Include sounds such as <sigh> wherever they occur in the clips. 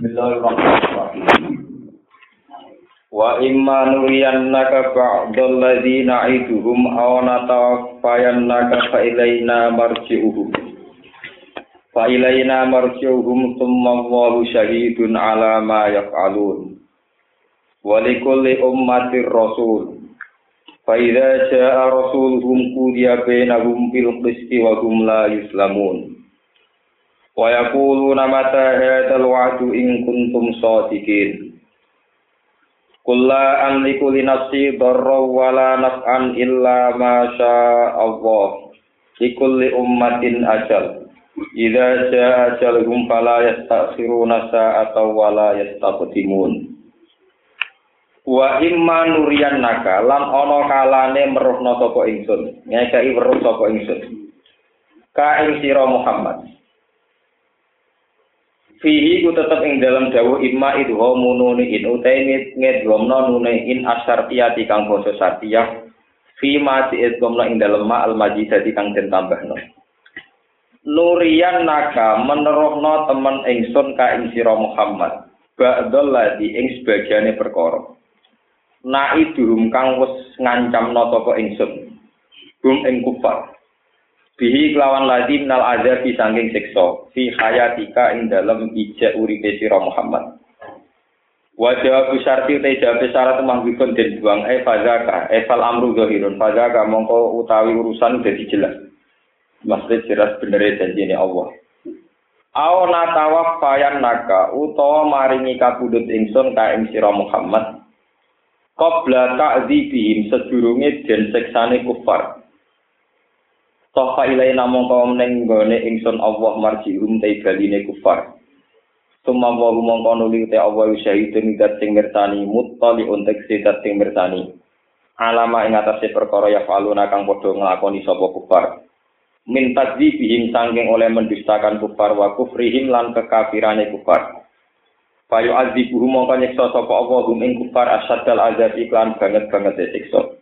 Bismillahirrahmanirrahim. Wa imma nuriyannaka ba'dal ladzina iduhum aw natawaffayannaka fa ilaina marji'uhum. Fa ilaina marji'uhum thumma Allahu syahidun ala ma yaf'alun. Wa likulli ummatir rasul. Fa idza jaa rasuluhum qudiya bainahum bil qisti wa hum la yuslamun. Wa yaquluna mata hadzal wa'du in kuntum shadiqin Kulla amliku li nafsi darra wa la naf'an illa ma syaa Allah likulli ummatin ajal. Idza jaa ajaluhum fala yastakhiruna sa'atan wa la yastaqdimun. Wa imma nuriyannaka lan ana kalane meruhna sapa ingsun. Ngekeki weruh sapa ingsun. Ka ing sira Muhammad fihi ku tetep ing dalam dawuh imma itu ho mununi in utai ngedgomno nune in asyartiyati kang basa sartiyah fi ma diedgomno ing dalem ma al majidati kang den tambahno. Nurian naka menerohno temen ingsun ka ing sira Muhammad. Ba'dal ladhi ing sebagiane perkara. Naiduhum kang wis ngancamno sapa ingsun. Hum ing kufar bihi kelawan ladi minal azabi sangking siksa. Fi hayatika ing dalam ijak uripe sira Muhammad. Wa jawabu syarti te jawab syarat manggikun den buang. E fazaka. E fal amru zahirun. Fazaka mongko utawi urusan dadi jelas maksud jelas bener janjine Allah. Aw natawaf fayan naka utawa maringi kabudut ingsun ka ing sira Muhammad. Qabla ta'dzibihim sedurunge den seksane kufar Sofa ilai namung kaum neng gone ingsun Allah marjium te baline kufar. Suma wa mongko nuli te Allah syahidun dat sing mirsani muttali untuk sidat sing mirsani. Alama ing atase perkara ya faluna kang padha nglakoni sapa kufar. Min tadzibihim sangking oleh mendustakan kufar wa kufrihim lan kekafirane kufar. Payu azibuhu mongko nyiksa sapa Allah hum ing kufar asyadal azab iklan banget-banget siksa.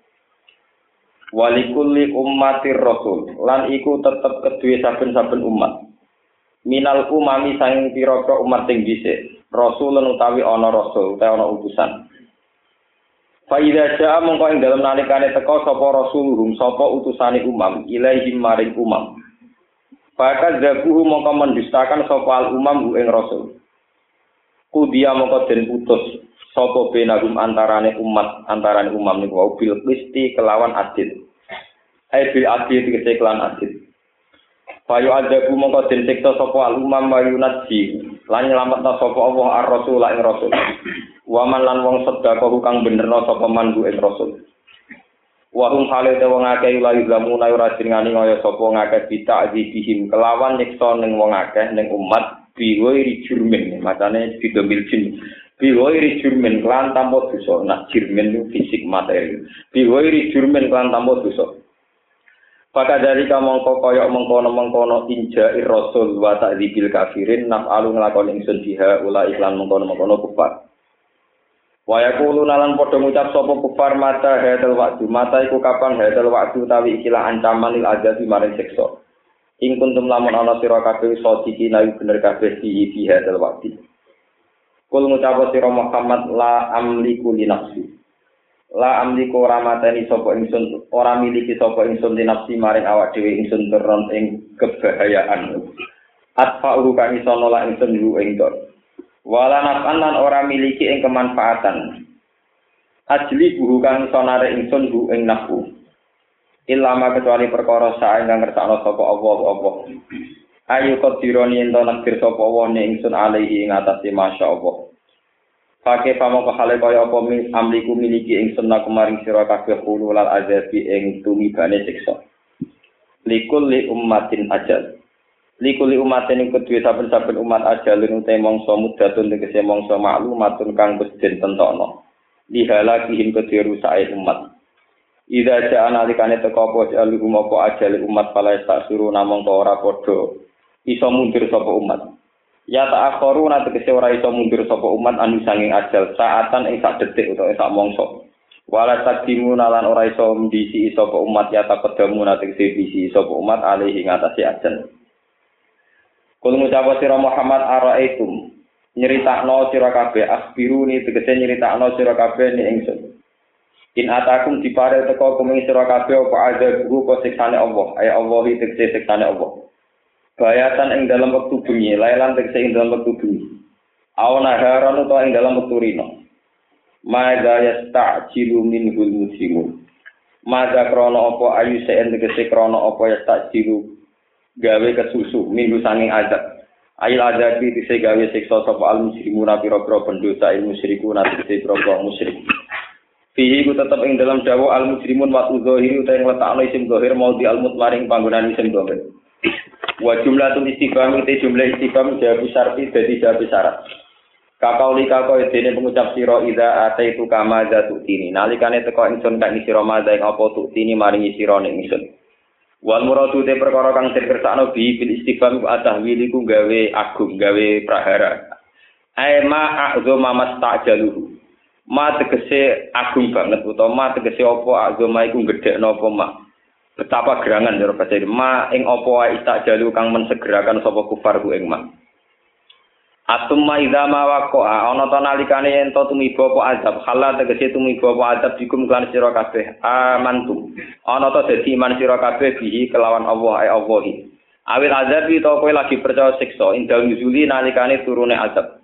Walikulli ummatir rasul. Lan iku tetep kedue saben-saben umat. Minal umami sang pira-pira umat sing dhisik rasul utawi ana rasul utawa ana utusan. Faida jaa mongko ing dalem nalikane teka sapa rasuluhum sapa utusane umam ilaihim maring umam. Fakat zabuhu mongko mendustakan sapa al umam ing rasul. Kudia mongko den putus sapa benagum antarane umat antarane umam niku wau? Bil qisti kelawan adil ai bil adil tegese kelan adil Fayu adabu mongko den siksa sapa alumam mayunati lan nyelametna sapa Allah ar-rasul ing rasul. Waman lan wong sedekah kang benerno sapa mandu ing rasul. Wa hum hale te wong akeh la yuzlamu na ora jenengani kaya sapa ngakeh bita bihim kelawan nyiksa ning wong akeh ning umat biwiri jurmin. Macane bidomil jin biwiri jurmin kelan tanpa dosa nah jurmin fisik materi biwiri jurmin kelan tanpa dosa Maka dari mongko koyok mengkono mengkono inja rasul wa ta'dzibil kafirin naf'alu nglakoni ingsun biha ula iklan mengkono mengkono kufar. Wa yaqulu nalan padha ngucap sapa kufar mata hadal waktu mata iku kapan hadal waktu tawi ikilah ancaman il azabi maring siksa. Ing kuntum lamun ana sira kabeh sadiki nayu bener kabeh di hadal waktu. Kul ngucap sira Muhammad la amliku li nafsi. la amliku ora mateni sapa ingsun ora miliki sapa ingsun dinafsi maring awak dhewe ingsun teron ing kebahayaan atfa urukan iso nolak ingsun yu ing dor wala nafan lan ora miliki ing kemanfaatan. Ajli buhu kang iso narik ingsun yu ing nafu ilama kecuali perkara sae kang ngersakno sapa Allah apa ayo kodironi ento sapa Allah ning ingsun alaihi ing atase masyaallah Pakai pamo kehale kaya apa amliku miliki ing sunna kemaring sira kabeh lal azabi ing tumibane siksa. Likul li ummatin ajal. Likul li ummatin ing kedue saben-saben umat ajal ing te mangsa mudatun tegese mangsa maklumatun kang wis den tentono. Dihalakihim kedue rusake umat. Ida ja'a nalikane teka apa ajal umat pala tak suruh namung ora padha iso mundur sapa umat. Ya tak akhoru nanti kese ora iso mundur sapa umat anu sanging ajal saatan ing sak detik utawa sak mongso. Wala takdimu nalan ora iso ndisi sapa umat ya tak kedamu nanti kese bisi sapa umat alih ing atase ajal. Kul ngucap sira Muhammad araitum nyeritakno sira kabeh asbiru ni tegese nyeritakno sira kabeh ni ingsun in atakum dipare teko kuming sira kabeh apa ada guru kok siksane Allah ay Allah tegese siksane Allah bayatan ing dalam wektu bengi lailan tegese ing dalam wektu bengi awana haran utawa ing dalam wektu rino Mada yasta'jilu minhul muslimun. Mada krono apa ayu se'en tegese krono apa yasta'jilu gawe kesusu minggu sanging azab. Ail adabi tise gawe siksa sapa al muslimuna pira-pira pendosa il musyriku nate pira-pira musyrik. Fihi ku tetep ing dalam dawa al muslimun wa udzahiri utawa ngletakno isim zahir mau di al mutmaring panggonan isim zahir. Wa jumlatul istifham te jumlah istifham jawab syarti dadi jawab syarat. Kakau lika kau dene pengucap siro ida ate itu kama jatuh tini. Nalikane teko ingsun kak siro maza ing apa tuh tini maringi siro ning ingsun. Wal muradu te perkara kang sing kersakno bi bil istifham atah wiliku gawe agung gawe prahara. Ai ma a'zama mastajaluhu. Ma tegese agung banget utawa ma tegese apa agama iku gedhekno apa ma. Betapa gerangan ya bahasa ma ing apa wae istajalu kang mensegerakan sapa kufar ku ing ma. Atumma idza ma waqa'a ana ta nalikane yen to tumiba apa azab? Halal tegese tumiba apa azab? Dikum kan sira kabeh. Amantu. Ana ta dadi iman sira kabeh bihi kelawan Allah ay Allah awil azab to kowe lagi percaya siksa. Indal nuzuli nalikane turune azab.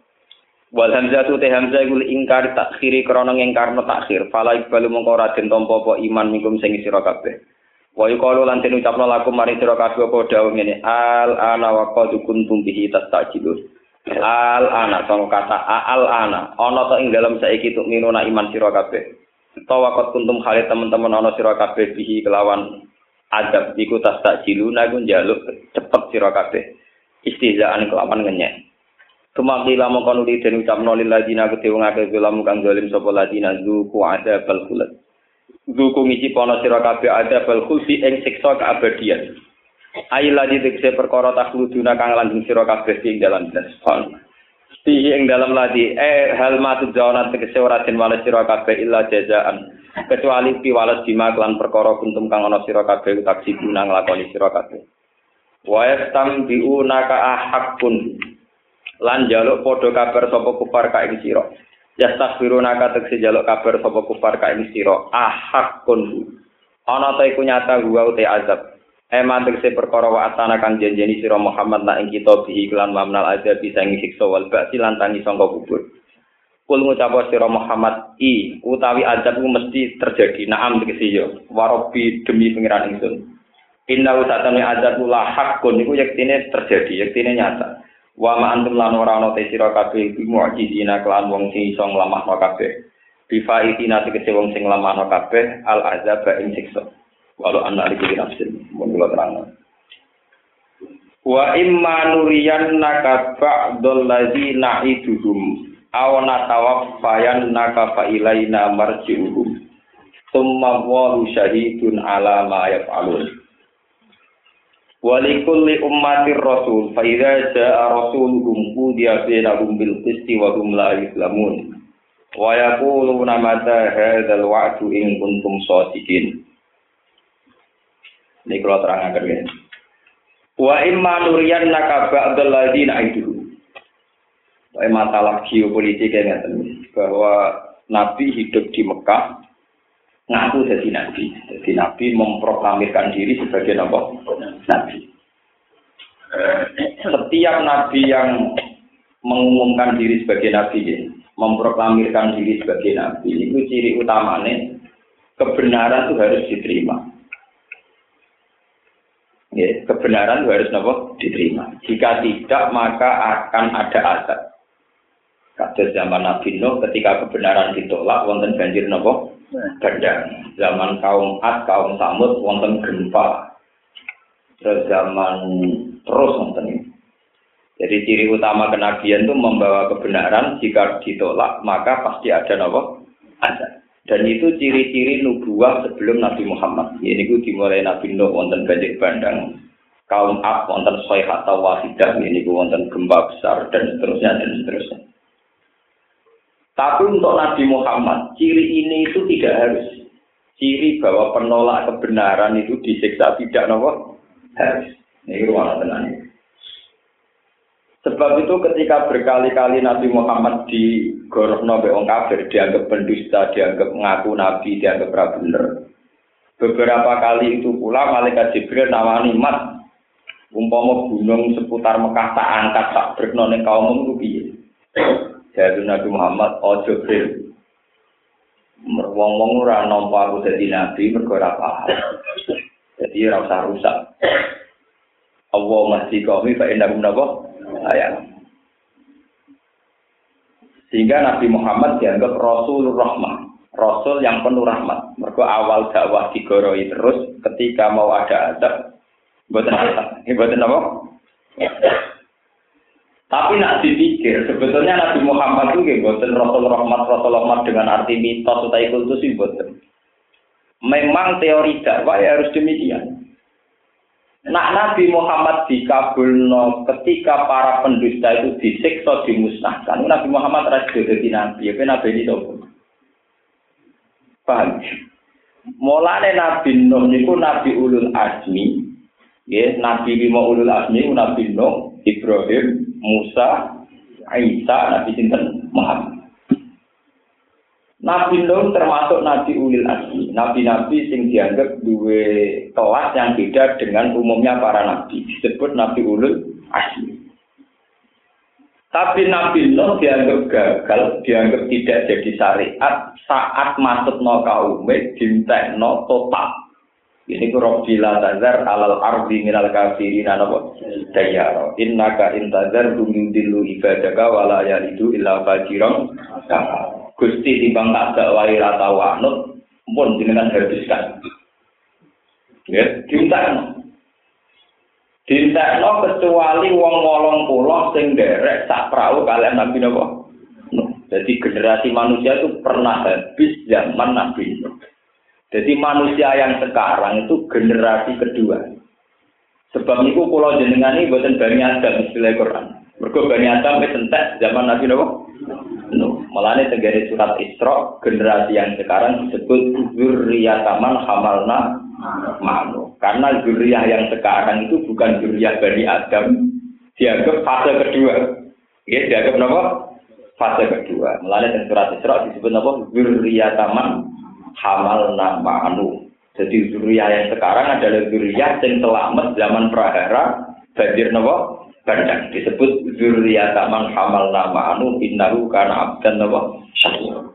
Wal hamzatu te hamzah iku ingkar takhiri krana ngingkarno takhir. Fala ibalu mongko ora den tampa apa iman mingkum sing sira kabeh wa yuqalu lan den ucapno lakum mari sira kabeh apa dawuh ngene al ana wa qad kuntum bihi tastajilun. Al ana sangka kata al ana. Ana to ing dalam saiki tuk minuna iman sira kabeh. Utawa kot kuntum kali teman-teman ana sira kabeh bihi kelawan adab iku tas tak jiluna iku njaluk cepet sira kabeh. Istihzaan kelawan ngenyek. Tumak lila mongkon uli den ucapno lil ladina kete wong akeh kang zalim sapa ladina zuku ada bal Zuku ngisi pono sira kabeh ada bal khulfi ing siksa keabadian. Ail lagi tegese perkara takhluduna kang lanjung sira kabeh ing dalam dasfal. Fihi ing dalam ladi eh hal matu jawana tegese ora den wales sira kabeh illa jazaan. Kecuali piwales bima kelan perkara kuntum kang ana sira kabeh taksi guna nglakoni sira kabeh. Wa yastambiuna ka ahakun lan jaluk padha kabar sapa kufar ka ing sira. Yastaghfiruna ka tegese jaluk kabar sapa kufar ka ing sira. Ahakun. Ana ta iku nyata gua ute azab. Ema tegese perkara wa atana kang janjeni sira Muhammad nak ing kita bihi kelan mamnal ada bisa ing siksa wal ba'si lan tangi kubur. Kul ngucap sira Muhammad i utawi azab ku mesti terjadi. Naam tegese yo. Warobi demi pengiran ingsun. Inna usatane azab la hakun iku yektine terjadi, yektine nyata. Wa ma antum lan ora ana te sira kabeh mu'jizina kelan wong sing iso nglamahno kabeh. Bifaitina tegese wong sing nglamahno kabeh al azab ing siksa. walau anak di nafsin mun kula terang wa imma nuriyan naka ba'dal ladzi na'iduhum aw natawaffayan naka fa ilaina marji'uhum summa wa syahidun ala ma yaf'alun walikulli ummatir rasul fa idza jaa rasuluhum qudiya bainahum bil qisti wa hum la yuslamun wa yaquluna mata hadzal wa'du in kuntum shadiqin Ini kalau terangkan ya. Wa imma nuriyan naka ba'dal ladina. Wa masalah geopolitik yang bahwa Nabi hidup di Mekah ngaku jadi Nabi. Jadi Nabi memproklamirkan diri sebagai apa? Nabi. Setiap Nabi yang mengumumkan diri sebagai Nabi, ya, memproklamirkan diri sebagai Nabi, itu ciri utamanya kebenaran itu harus diterima. Ya, kebenaran harus nopo diterima. Jika tidak maka akan ada azab. Kata zaman Nabi Nuh ketika kebenaran ditolak wonten banjir nopo bandang. Zaman kaum Ad, kaum Samud wonten gempa. Terus zaman terus wonten ini. Jadi ciri utama kenabian itu membawa kebenaran. Jika ditolak maka pasti ada nopo azab. Dan itu ciri-ciri nubuah sebelum Nabi Muhammad. Ini ku dimulai Nabi Nuh wonten banjir bandang, kaum Ab wonten Soyhat atau Wahidah, ini ku wonten gempa besar dan seterusnya dan seterusnya. Tapi untuk Nabi Muhammad, ciri ini itu tidak harus. Ciri bahwa penolak kebenaran itu disiksa tidak nopo harus. Ini ruang tenang. Sebab itu ketika berkali-kali Nabi Muhammad di Gorohno wong kafir, dianggap pendusta, dianggap ngaku Nabi, dianggap ra bener. Beberapa kali itu pula malaikat Jibril nawani mat umpama gunung seputar Mekah tak angkat tak ning kaum itu. Jadi Nabi Muhammad ojo bil. Wong-wong ora nampa aku dadi nabi mergo ora paham. Jadi ora usah rusak. Allah masih kami fa inna nabo ayat. Sehingga Nabi Muhammad dianggap Rasul Rahmah, Rasul yang penuh rahmat. Mereka awal dakwah digoroi terus, ketika mau ada azab, buatan apa? Buatan apa? Tapi nak dipikir, sebetulnya Nabi Muhammad itu buatan Rasul Rahmat, Rasul Rahmat dengan arti mitos atau kultus itu buatan. Memang teori dakwah ya harus demikian. Nak Nabi Muhammad dikabulno ketika para pendusta itu disiksa dimusnahkan. Nabi Muhammad rasul jadi nabi, apa nabi itu? Paham? Mulane Nabi Nuh niku Nabi Ulul Azmi, ya, Nabi lima Ulul Azmi Nabi Nuh, Ibrahim, Musa, Isa, Nabi sinten Muhammad. Nabi Nuh termasuk Nabi Ulil Azmi, nabi-nabi sing dianggap dua kelas yang beda dengan umumnya para nabi, disebut Nabi Ulul Azmi. Tapi Nabi Nuh dianggap gagal, dianggap tidak jadi syariat saat masuk no kaume no total. Ini ku Rabbila tazar alal ardi minal kafirin apa? Dayaro. Innaka intazar dumin dilu ibadaka wala yalidu illa fajiran Gusti timbang tak dakwai rata wanut pun jenengan habiskan. Ya, dimintakno. Dintekno kecuali wong wolong pulau sing derek sak perahu kalian Nabi Nabi. Jadi generasi manusia itu pernah habis zaman Nabi Jadi manusia yang sekarang itu generasi kedua. Sebab itu pulau jenengan ini buatan Bani Adam istilah Quran. Mereka Bani Adam entek zaman Nabi Nabi. Malah ini tegari surat Isra, generasi yang sekarang disebut Zurriyataman Hamalna Manu. Karena zuriyah yang sekarang itu bukan zuriyah Bani Adam, dianggap fase kedua. Ya, dianggap apa? Fase kedua. Malah ini surat Isra disebut apa? Zurriyataman Hamalna Manu. Jadi zuriyah yang sekarang adalah zuriyah yang selamat zaman prahara banjir nopo? Bandang. Disebut zuriyata man hamal nama anu innahu kana abdan nawa syakur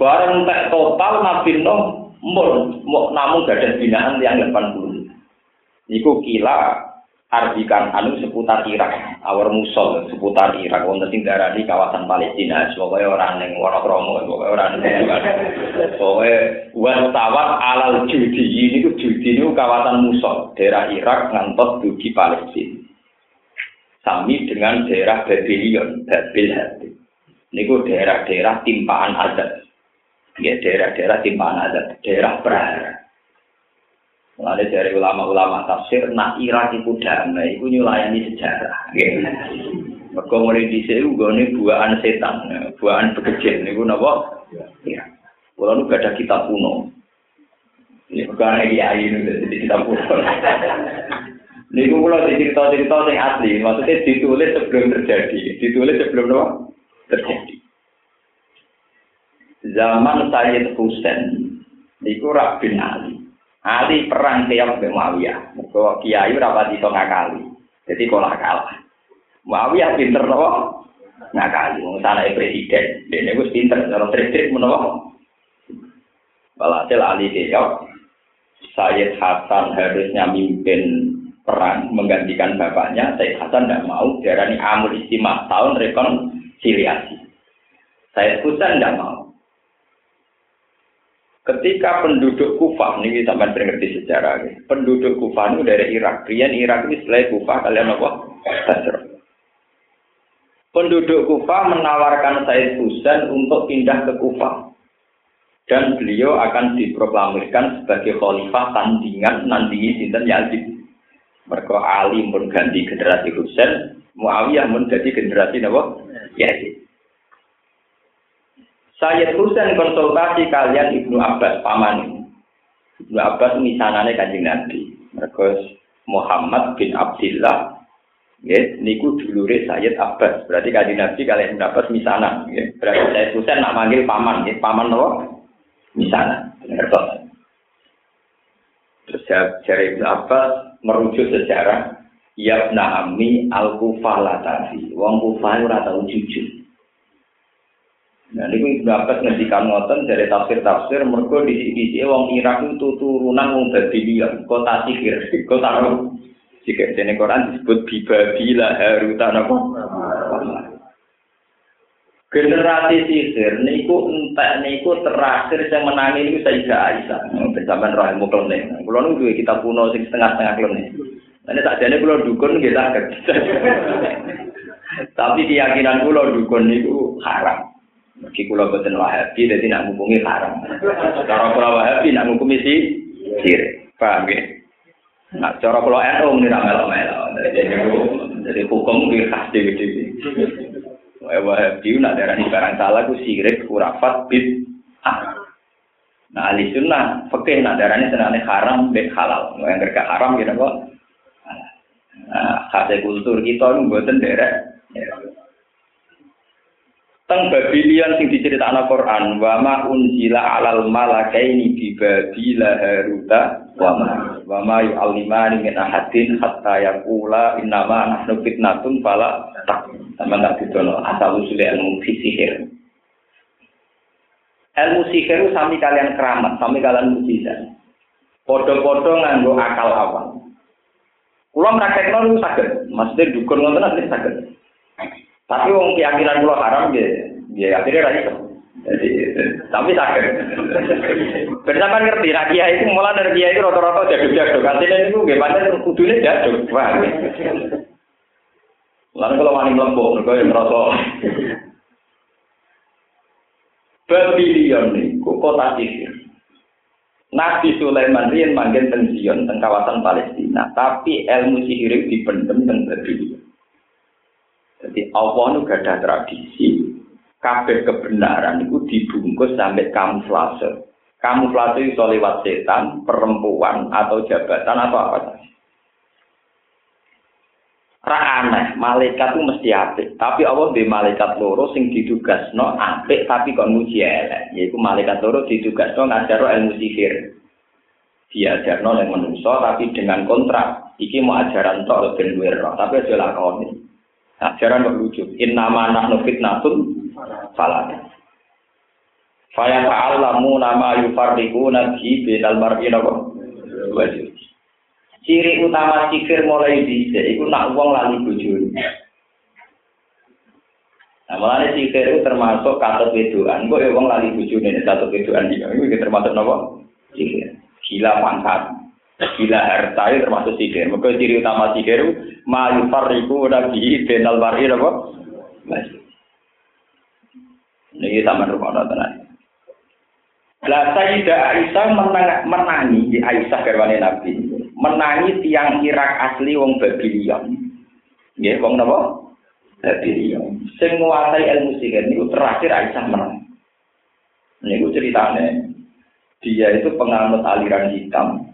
bareng tak total Nabi Nuh mau namun gak ada binaan yang 80 Niku kila artikan anu seputar Irak, awar musol seputar Irak, wonten sing di kawasan Palestina, sebagai orang yang Wonokromo, sebagai orang yang sebagai wartawan alal judi ini tuh judi ini kawasan musol, daerah Irak ngantos dugi Palestina. Sami dengan daerah Babylon, Babil Hati. Niku daerah-daerah timpaan adat. Ya, daerah-daerah timpaan adat, daerah Prahara. Mulai dari ulama-ulama tafsir, nak Irak itu damai, itu nyulayani sejarah. Mereka mulai di sini, ini buaan setan, buaan bekerja. Ini pun apa? Kalau itu ada kitab kuno. Ini bukan kiai ini, jadi kitab kuno. Ini pun kalau cerita-cerita yang asli, maksudnya ditulis sebelum terjadi. Ditulis sebelum apa? Terjadi. Zaman Sayyid Husain, itu Rabbin Ali. Ali perang keok mbek Muawiyah. Mergo kiai ora pati iso ngakali. Jadi kalah kalah. Muawiyah pinter nopo? Ngakali wong sanake presiden. Dene wis pinter cara trik-trik menapa? Walhasil Ali keok Sayyid Hasan harusnya mimpin perang menggantikan bapaknya. Sayyid Hasan tidak mau. Diarani amul istimah tahun rekonsiliasi. Sayyid Hasan tidak mau. Ketika penduduk Kufah, ini sering ngerti sejarah, penduduk Kufah itu dari Irak. Rian Irak ini selain Kufah, kalian apa? Basra. Penduduk Kufah menawarkan Said Husain untuk pindah ke Kufah. Dan beliau akan diproklamirkan sebagai khalifah tandingan nandingi Sinten Yazid. Mereka Ali pun ganti generasi Husain, Muawiyah pun jadi generasi apa? Yazid. Sayyid Husain konsultasi kalian Ibnu Abbas paman. Ibnu Abbas misanane kanjeng Nabi. Mereka Muhammad bin Abdullah Ya, niku dulure Sayyid Abbas. Berarti kaji Nabi kalian mendapat misanan. Ya. Berarti saya Husain nak manggil paman. Ya. Paman apa? Misanan. Terus jari Ibn Abbas merujuk sejarah Ya Ami al-Kufah tadi. Wong Kufah ora tau jujur. Nah, ini Abbas ngendikan ngoten dari tafsir-tafsir mergo di sini wong Irak itu turunan wong Babylon, kota sihir, <laughs> kota jika jenis Quran disebut bibabila harutan apa? Generasi sisir niku entek niku terakhir yang menangi niku Sayyidah Aisyah. Bersama roh ilmu klenik. Kulo nu duwe kitab kuno sing setengah-setengah klenik. Ini tak jadi kulo dukun kita <laughs> Tapi keyakinan kulo dukun niku haram. Meski kulo boten wahabi, jadi nak ngukumi haram. Cara kulo wahabi nak ngukumi si sir. Paham ya? Nah, cara kalau NU ini ramel melo Jadi hukum itu khas sini. Wahabi nak darah barang salah ku sirik kurafat bid. Nah, ahli sunnah fakih nak darahnya senangnya haram bid halal. Yang kerja haram gitu kok. Nah, khas kultur kita itu buatan daerah. Teng Babylon sing diceritakno Quran, wa ma unzila alal malakaini bi Babila Haruta wa ma wa ma yu'allimani min ahadin hatta yaqula innama nahnu fitnatun fala tak sama tak didono asal usul ilmu sihir. Ilmu sihir sami kalian keramat, sami kalian mujizat. Podo-podo nganggo akal awal. Kulo praktekno niku saged, maksudnya dukun ngoten asli saged. Tapi wong keyakinan kula haram ya, ya akhirnya ra iso. Jadi, tapi sakit. Bersama ngerti, nah kiai itu mulai dari kiai itu rata-rata jaduk-jaduk. Artinya itu gimana kudune jaduk. Wah. Lalu kalau wani melempuk, mereka yang merasa. Babylon niku kota sihir. Nabi Sulaiman riyen manggen teng Zion teng kawasan Palestina, tapi ilmu sihir dipendem teng Babylon. Jadi Allah itu ada tradisi. Kabeh kebenaran itu dibungkus sampai kamuflase. Kamuflase itu lewat setan, perempuan, atau jabatan, atau apa saja. Ra malaikat itu mesti apik. Tapi Allah di malaikat loro sing no apik tapi kok muji elek. Yaitu malaikat loro no ngajar ilmu sihir. Diajarno yang menungso tapi dengan kontrak. Iki mau ajaran tok ben tapi aja lakoni. Ajaran kok lucu. Inna ma nahnu fitnatun falana. Faya ta'allamu nama yufarriquna bi bainal mar'i wa Ciri utama sihir mulai bisa, itu nak uang lali bujur. Nah, mulai sihir itu termasuk kata wedoan. Kok ya uang lali bujur ini wedoan dia. Ini termasuk nopo sihir. Gila pangkat. Gila harta itu termasuk sihir. Maka ciri utama sihir ma yufarriqu nabi benal bari apa? Niki sama rumah tenan. Lah Sayyidah Aisyah menang, menangi di Aisyah garwane Nabi. Menangi tiang Irak asli wong Babylon. Nggih, wong napa? Babylon. Sing nguasai ilmu sihir niku terakhir Aisyah menang. Niku ceritanya dia itu penganut aliran hitam.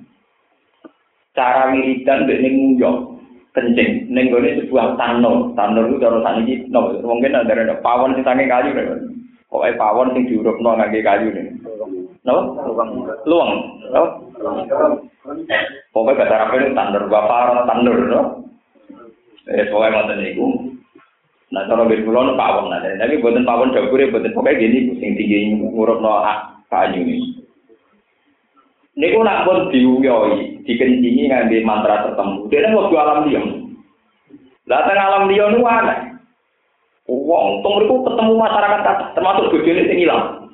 Cara wiridan mbek ning nguyok kencing. Ning gone sebuah tanur tanur itu cara saniki no. Mungkin ada ada pawon sing sange kayu pokoke pawon sing diurupno ngangge kayu nih no? Luang no? Pokoknya bahasa Arab itu tandur bapar tandur no? Eh pokoknya ngoten niku. Nah ben kula no pawon nah tapi boten pawon dapure boten pokoknya gini sing tinggi ngurupno kayu nih Niku nak pun diuyoi, dikencingi ngambil mantra tertentu. Dia mau alam dia. Lah teng alam dia nu aneh. Wong tong mriku ketemu masyarakat kata, termasuk bojone sing ilang.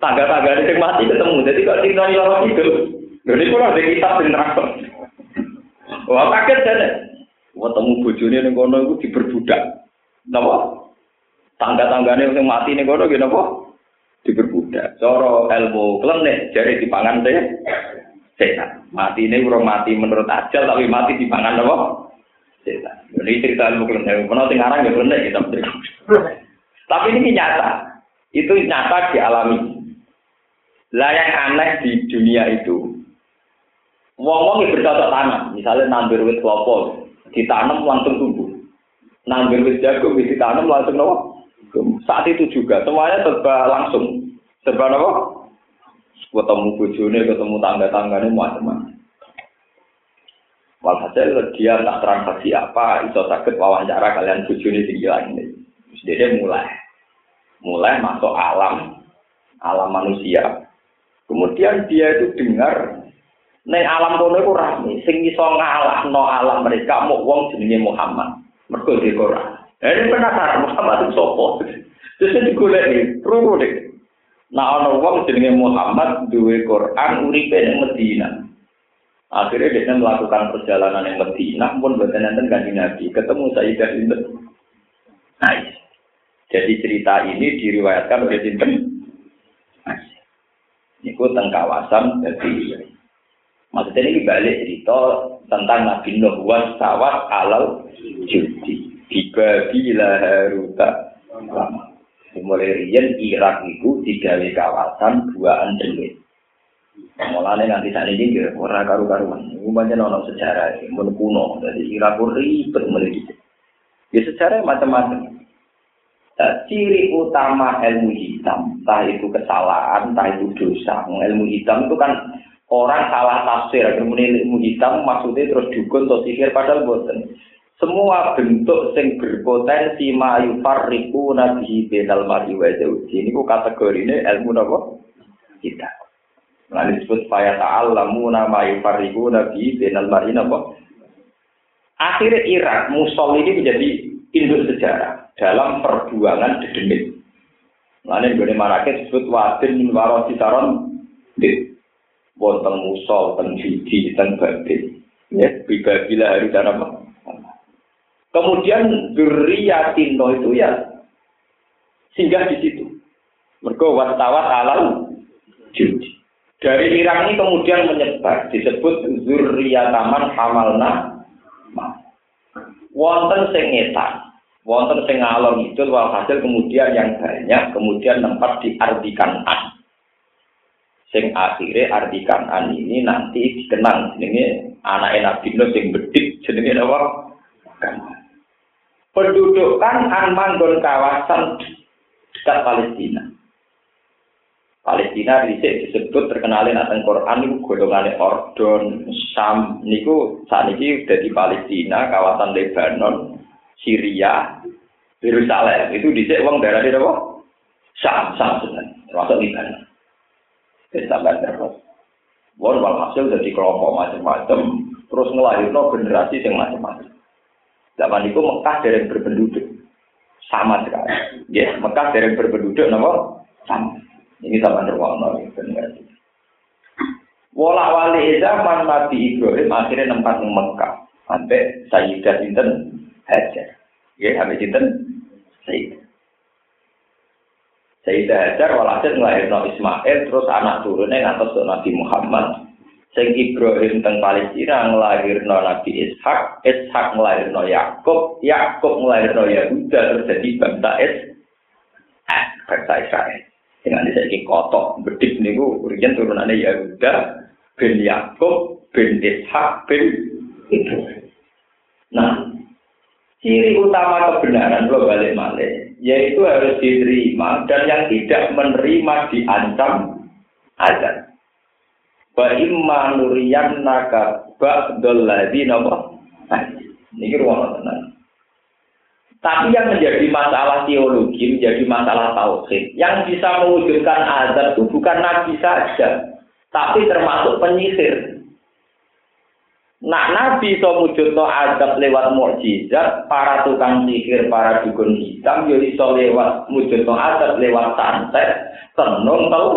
Tangga-tangga sing mati ketemu. Jadi kok cerita ilang itu. Lha niku ada kitab sing nerangno. Wah kaget dene. Wong temu bojone ning kono iku diperbudak. Napa? Tangga-tanggane sing mati ning kono nggih napa? diperbudak. Coro ilmu klenik jadi dipangan deh setan. Mati ini urung mati menurut ajal tapi mati dipangan apa? Setan. Ini cerita ilmu klenik. Menurut sekarang ya kita Tapi ini nyata. Itu nyata dialami. Lah yang aneh di dunia itu, wong-wong yang bercocok tanam, misalnya nandur wit kelopok, ditanam langsung tumbuh. Nanggur wis jagung wis ditanam langsung nopo. Saat itu juga semuanya serba langsung. Serba nopo? Ketemu bojone, ketemu tangga-tanggane macam-macam. Walhasil dia tak transaksi apa, iso sakit wawancara kalian bojone tinggi ini. Terus dia mulai, mulai masuk alam, alam manusia. Kemudian dia itu dengar Neng alam kono iku rame, sing iso ngalahno alam mereka mau wong jenenge Muhammad. Mergo di Quran. Ini penasaran Muhammad itu sopo. Terus digoleki, rungu deh. Nah ana wong jenenge Muhammad duwe Quran uripe ning Medina. Akhirnya dia melakukan perjalanan yang Medina pun buatan nanti ganti Nabi ketemu Sayyidah Sinten. Nice. Jadi cerita ini diriwayatkan oleh Sinten. Ini tentang kawasan jadi Maksudnya ini balik cerita tentang Nabi Nuh was sawat alal judi. Tiba bila haruta lama. Mulai rian Irak itu digawe kawasan buaan jengit. Mulanya nanti saat ini kira orang karu-karuan. Ini banyak nono sejarah, pun kuno. Jadi Irak pun ribet mulai Ya sejarah macam-macam. Nah, ciri utama ilmu hitam, entah itu kesalahan, entah itu dosa. Ilmu hitam itu kan orang salah tafsir kemudian ilmu hitam maksudnya terus dukun atau sihir padahal boten semua bentuk sing berpotensi mayu fariku nabi benal mari wa ku kategori ini ilmu apa kita. Lalu disebut faya ta'allamu nama yufariku nabi benal mari apa akhirnya Irak Musol ini menjadi induk sejarah dalam perjuangan dedemit. Lalu yang marakit disebut wadin warasi taron wonten musol, ten judi, ten babil. Ya, hari dan apa? Kemudian Tino itu ya singgah di situ. Mergo watawat alal judi. Dari Irak ini kemudian menyebar disebut Zurriyataman Hamalna wonten sing ngetan wonten sing ngalor itu walhasil kemudian yang banyak kemudian tempat diartikan an sing akhirnya arti kanan ini nanti dikenang jenenge anak Nabi Nuh sing bedik jenenge apa? Pendudukan Anmanggon kawasan dekat Palestina. Palestina dhisik disebut terkenalin akan Quran niku golongane Ordon, Sam niku saat ini udah di Palestina, kawasan Lebanon, Syria, Yerusalem. Itu dhisik wong daerah apa? Sam, Sam sebenarnya, termasuk Lebanon. Wis sampai terus. Wong hasil jadi kelompok macam-macam, terus ngelahirno generasi yang macam-macam. Zaman itu Mekah dari berpenduduk sama sekali. Ya, Mekah dari berpenduduk nama sama. Ini sama terwakna generasi. Wala wali zaman Nabi Ibrahim akhirnya nempat di Mekah sampai Sayyidah Sinten Hajar. Ya, sampai Sinten Sayyidah. Sayyidah Hajar walhasil ngelahirno Ismail terus anak turunnya ngantos Nabi Muhammad. Sing Ibrahim teng Palestina ngelahirno Nabi Ishak, Ishak ngelahirno Yakub, Yakub ngelahirno Yahuda terus jadi bangsa Is, eh, bangsa Israel. Dengan disaiki kotok bedik niku urian turunannya Yahuda bin Yakub bin Ishak bin Ibrahim. Nah, ciri utama kebenaran lo balik malik yaitu harus diterima dan yang tidak menerima diancam azab. Wa imma naka ba'dal ladzina Ini ruang tenang. Tapi yang menjadi masalah teologi, menjadi masalah tauhid, yang bisa mewujudkan azab itu bukan nabi saja, tapi termasuk penyihir. Nak Nabi so no adab lewat mukjizat, para tukang sihir, para dukun hitam, yo iso lewat no adab lewat santet, tenung tau.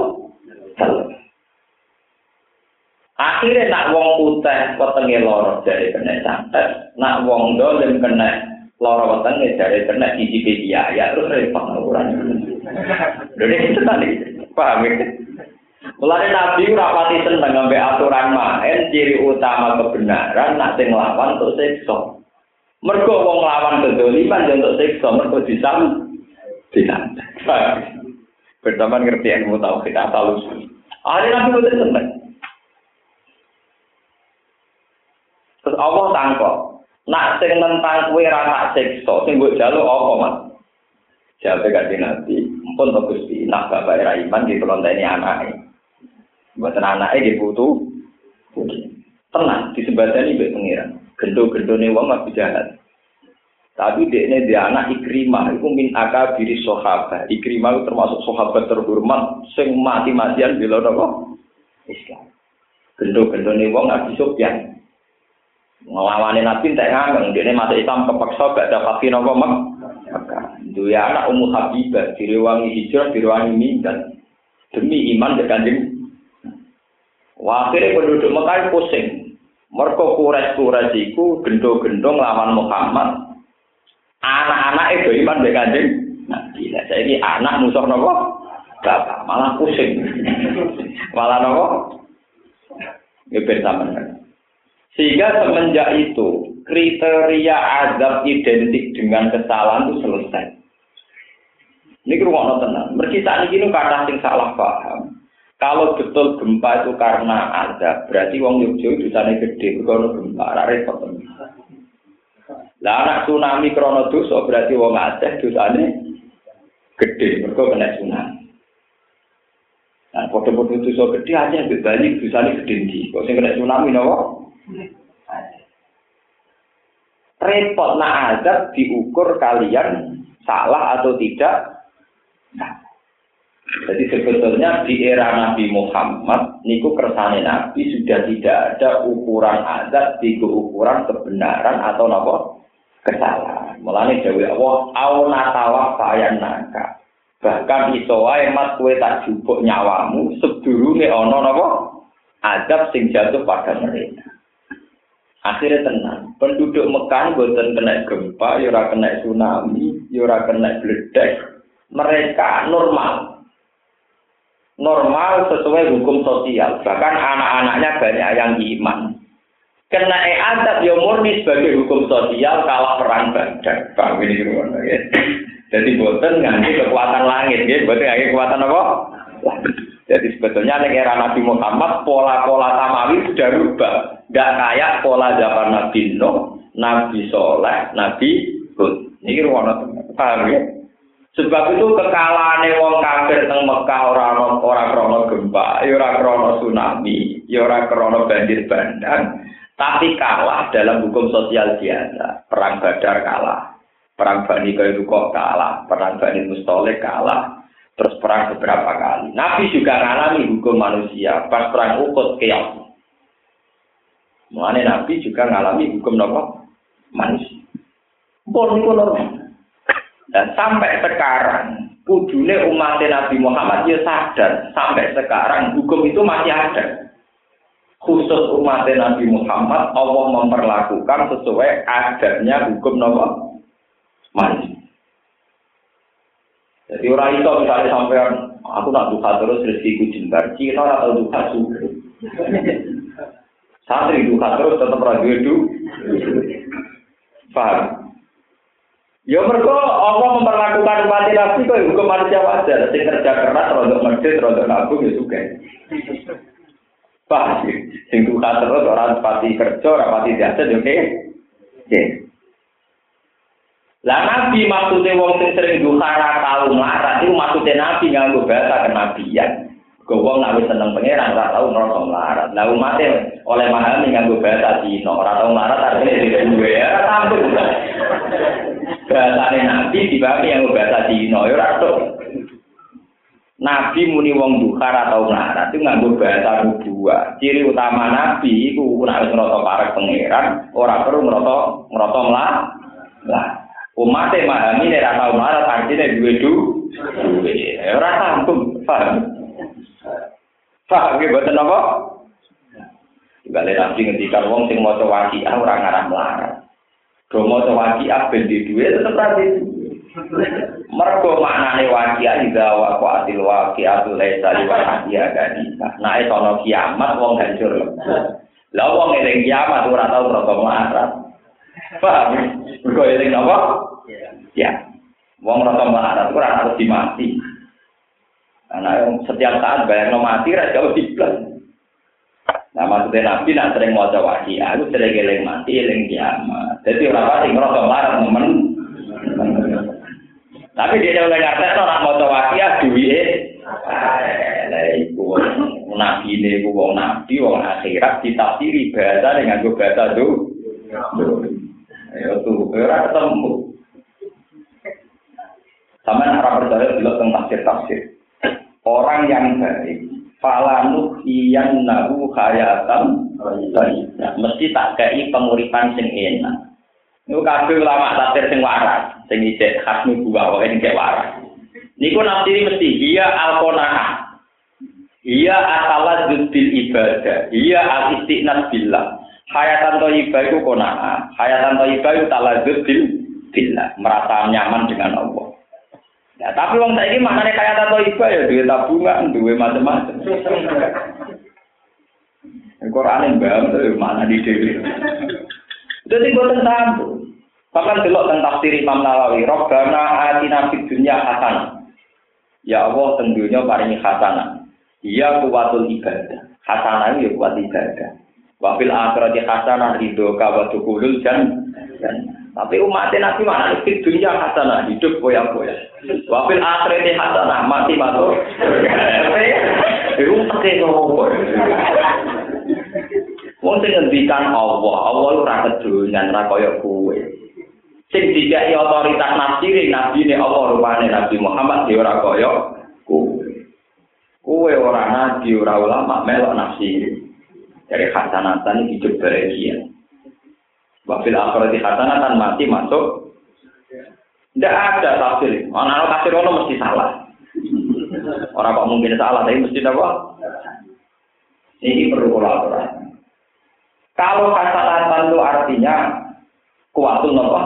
Akhirnya nak wong putih wetenge loro dari kena santet, nak wong dolim kena loro wetenge dari kena icipi biaya, terus repot ukuran. Lha itu tadi, paham ya? Mulane Nabi ora pati seneng ngambek aturan main ciri utama kebenaran nak sing nglawan untuk siksa. Mergo wong lawan kedoliman yo untuk siksa mergo disam dinan. Berteman ngerti ilmu tauhid asal usul. Ada Nabi boten seneng. Tangkok. Nak sing nentang kowe ra tak siksa, sing mbok jaluk apa, Mas? Jawabe kanjeng Nabi, "Mumpun to Gusti, nak bapak ra iman di kelonteni anake." Mboten anake di putu. Tenang, disembadani mbek pengiran. Gendo-gendone wong mah jahat. Tapi ini dia anak Ikrimah, itu min akabiri sahabat. Ikrimah itu termasuk sahabat terhormat, sing mati-matian bila nopo Islam. Gendo-gendo nih wong Abi Sufyan. Ngelawan Nabi tak ngameng, dia masuk Islam kepaksa gak dapat kino itu ya anak Ummu Habibah, direwangi hijrah, direwangi mindan. Demi iman kanjeng. Wah, akhirnya penduduk Mekah pusing. Mereka kures-kures itu gendo-gendo ngelawan Muhammad, anak-anak itu iman be kanjeng Nabi. Lah saiki anak musuh nopo? Bapak malah pusing. <laughs> malah nopo? Ngepen sampean. Sehingga semenjak itu kriteria azab identik dengan kesalahan itu selesai. Ini rumah tenang. Mereka saat ini kata sing salah paham. Kalau betul gempa itu karena azab, berarti wong Yogyo itu sana gede, kalau gempa, repot. Lah anak tsunami krono dosa berarti wong Aceh dosane gede mergo kena tsunami. Nah, foto-foto dosa gede aja Bali dosane gede ndi. Kok sing kena tsunami napa? Repot nak azab diukur kalian salah atau tidak. Nah. Jadi sebetulnya di era Nabi Muhammad, niku kersane Nabi sudah tidak ada ukuran azab di ukuran kebenaran atau nopo kesalahan. Mulane dewe Allah, au natawa fayan naka. Bahkan iso wae mas kowe tak nyawamu sedurunge ana napa adab sing jatuh pada mereka. Akhirnya tenang, penduduk Mekah boten kena gempa, ya ora kena tsunami, ya ora kena bledek. Mereka normal. Normal sesuai hukum sosial. Bahkan anak-anaknya banyak yang iman kena e adab ya murni sebagai hukum sosial kalah perang badar. Paham ini gimana ya? Jadi boten nganti kekuatan langit, ya. Boten nganti kekuatan apa? Jadi sebetulnya era Nabi Muhammad pola-pola samawi sudah rubah. Gak kayak pola zaman Nabi Nuh, Nabi Soleh, Nabi Hud. Ini ruang paham ya? Sebab itu kekalahan wong kafir teng Mekah ora ora krono gempa, ya ora tsunami, ya ora krono banjir bandang, tapi kalah dalam hukum sosial biasa. Perang Badar kalah, perang Bani Kairukoh kalah, perang Bani Mustoleh kalah, terus perang beberapa kali. Nabi juga mengalami hukum manusia pas perang Uhud keok. Mengenai Nabi juga mengalami hukum nopo manusia. Bon normal. Dan sampai sekarang, kudune umat Nabi Muhammad ya sadar sampai sekarang hukum itu masih ada khusus umat Nabi Muhammad Allah memperlakukan sesuai adatnya hukum Nabi manusia. Jadi orang itu misalnya sampai aku nak duka terus rezekiku jembar, Cina atau duka juga. Santri duka terus tetap ragu itu. Paham? Ya mereka Allah memperlakukan umat Nabi kok hukum manusia wajar. Sing kerja keras, rontok masjid, rontok nabung ya juga. Pak, sing duka terus orang pati kerja, orang pati jasa, oke? Oke. Lah nabi maksudnya wong sing sering duka ra tau melarat itu maksudnya nabi nganggo bahasa kenabian. Gue wong nak seneng pangeran ora tau ngerasa melarat. Lah umatnya oleh mahal nganggo bahasa Cina, ora tau melarat artinya tidak duwe ya tampil. Bahasane nabi dibagi yang bahasa Cina, ya ora Nabi muni wong duka atau ngarat itu nganggo bahasa nubuah. Ciri utama Nabi itu nek wis ngrasa parek pangeran, ora perlu ngrasa ngrasa mlah. Lah, umat e memahami nek ora tau artine duwe du. Duwe. Ora sambung, paham. Paham ge boten apa? Gale nabi ngendikan wong sing maca waqiah ora ngarah melarat. Do maca waqiah ben di duwe tetep ra Mergo maknane wakia ida wa qatil waqiatu laisa li waqiya kadika. Nah itu ono kiamat wong hancur. Lah wong eling kiamat ora tau rada melarat. Paham? Mergo eling apa? Ya. Wong rada melarat ora harus dimati. Karena setiap saat bayar no mati ra jauh diplan. Nah maksudnya Nabi nak sering mau wahyi, aku sering eling mati, eling kiamat. Jadi orang pasti ngerasa larang temen. Tapi dia oleh ngerti orang mau wahyi, duit. Nabi ini iku wong nabi wong akhirat ditafsiri bahasa dengan gue bahasa tuh. Ya tuh, ora ketemu. Sama orang percaya dulu tentang tafsir-tafsir. Orang yang baik falanu iyan nahu hayatan mesti tak kei penguripan sing enak Niku kabeh ulama tafsir sing waras, sing isih khas nubuwah wae sing waras. Niku nafsiri mesti dia alqonaah. Iya asala bil ibadah, iya al istiqnas billah. Hayatan thayyibah iku qanaah, hayatan thayyibah taladzud bil billah, merasa nyaman dengan Allah. Ya, tapi wong saiki maknane kaya tato iba ya duwe tabungan, duwe macam-macam. Quran yang mana di dhewe. Jadi boten tampu. Bahkan delok tentang tafsir Imam Nawawi, Rabbana atina fid dunya hasanah. Ya Allah tentunya paringi hasanah. Iya kuwatul ibadah. Hasanah ya kuat ibadah. Wa fil akhirati hasanah ridho ka wa dukhulul jannah. Tapi umat Nabi mana di dunia hasanah hidup boya-boya. Wafil akhirati hasanah mati masuk. Itu pakai nomor. Wong sing ngendikan Allah, Allah lu ra kedunyan ra kaya kowe. Sing dikai otoritas nafsiri nabi ne Allah rupane Nabi Muhammad dia ora kaya kowe. Kowe ora nabi ora ulama melok nafsiri. Dari hasanatan hidup bahagia. Wafil akhirati hasanatan mati masuk. Tidak ada tafsir. Mana tafsir ono mesti salah. <laughs> Orang kok mungkin salah, tapi mesti apa? Ini perlu kolaborasi. Kalau hasanatan itu artinya kuatul apa?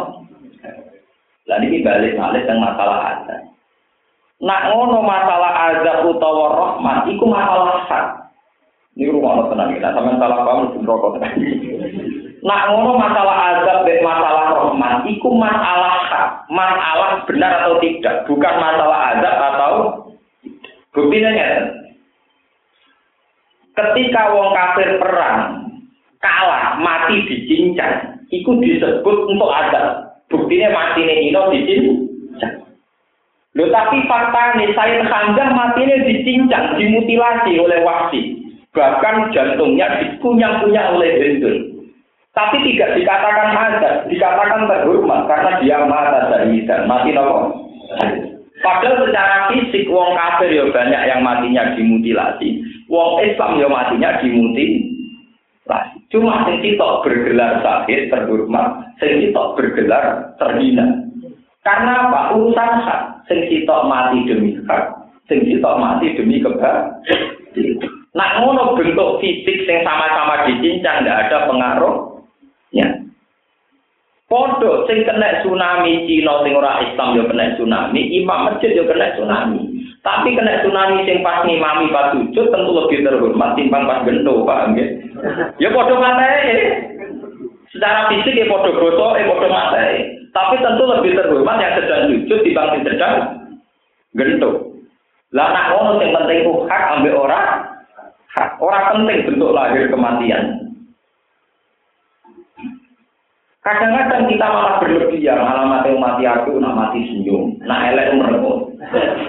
Lalu ini balik-balik dengan masalah ada. Nak ngono masalah azab utawa rahmat, itu masalah hak. Ini rumah tenang kita, sama salah paham, rokok. <laughs> Nak ngono masalah azab dan masalah rahmat, itu masalah hak, masalah benar atau tidak, bukan masalah azab atau buktinya ya. Ketika wong kafir perang kalah mati dicincang, itu disebut untuk azab. Buktinya mati ini ino dicincang. Loh tapi fakta nih, saya Hamzah matinya dicincang, dimutilasi oleh wasi. Bahkan jantungnya dikunyah-kunyah oleh Hendul. Tapi tidak dikatakan azab, dikatakan terhormat karena dia mata dari dan mati nopo. Padahal secara fisik wong kafir ya banyak yang matinya dimutilasi, wong Islam ya matinya dimutilasi. Cuma sing sitok bergelar sakit terhormat, sing sitok bergelar terhina. Karena apa? Urusan hak. Sing mati demi hak, sing mati demi kebahagiaan. Nah, ngono bentuk fisik yang sama-sama dicincang, tidak ada pengaruh. Podo sing kena tsunami Cina sing ora Islam yo kena tsunami, imam masjid yo kena tsunami. Tapi kena tsunami sing pas ngimami pas sujud tentu lebih terhormat timbang pas gendo, paham ya? Ya podo materi. Secara fisik ya podo goso, ya podo materi. Tapi tentu lebih terhormat yang sedang sujud timbang sing sedang gendo. Lah nak ngono sing penting ku hak ambek ora hak. Ora penting bentuk lahir kematian. Kadang-kadang kita malah berlebihan, malah mati mati aku, nak mati senyum, nak elek merenggut.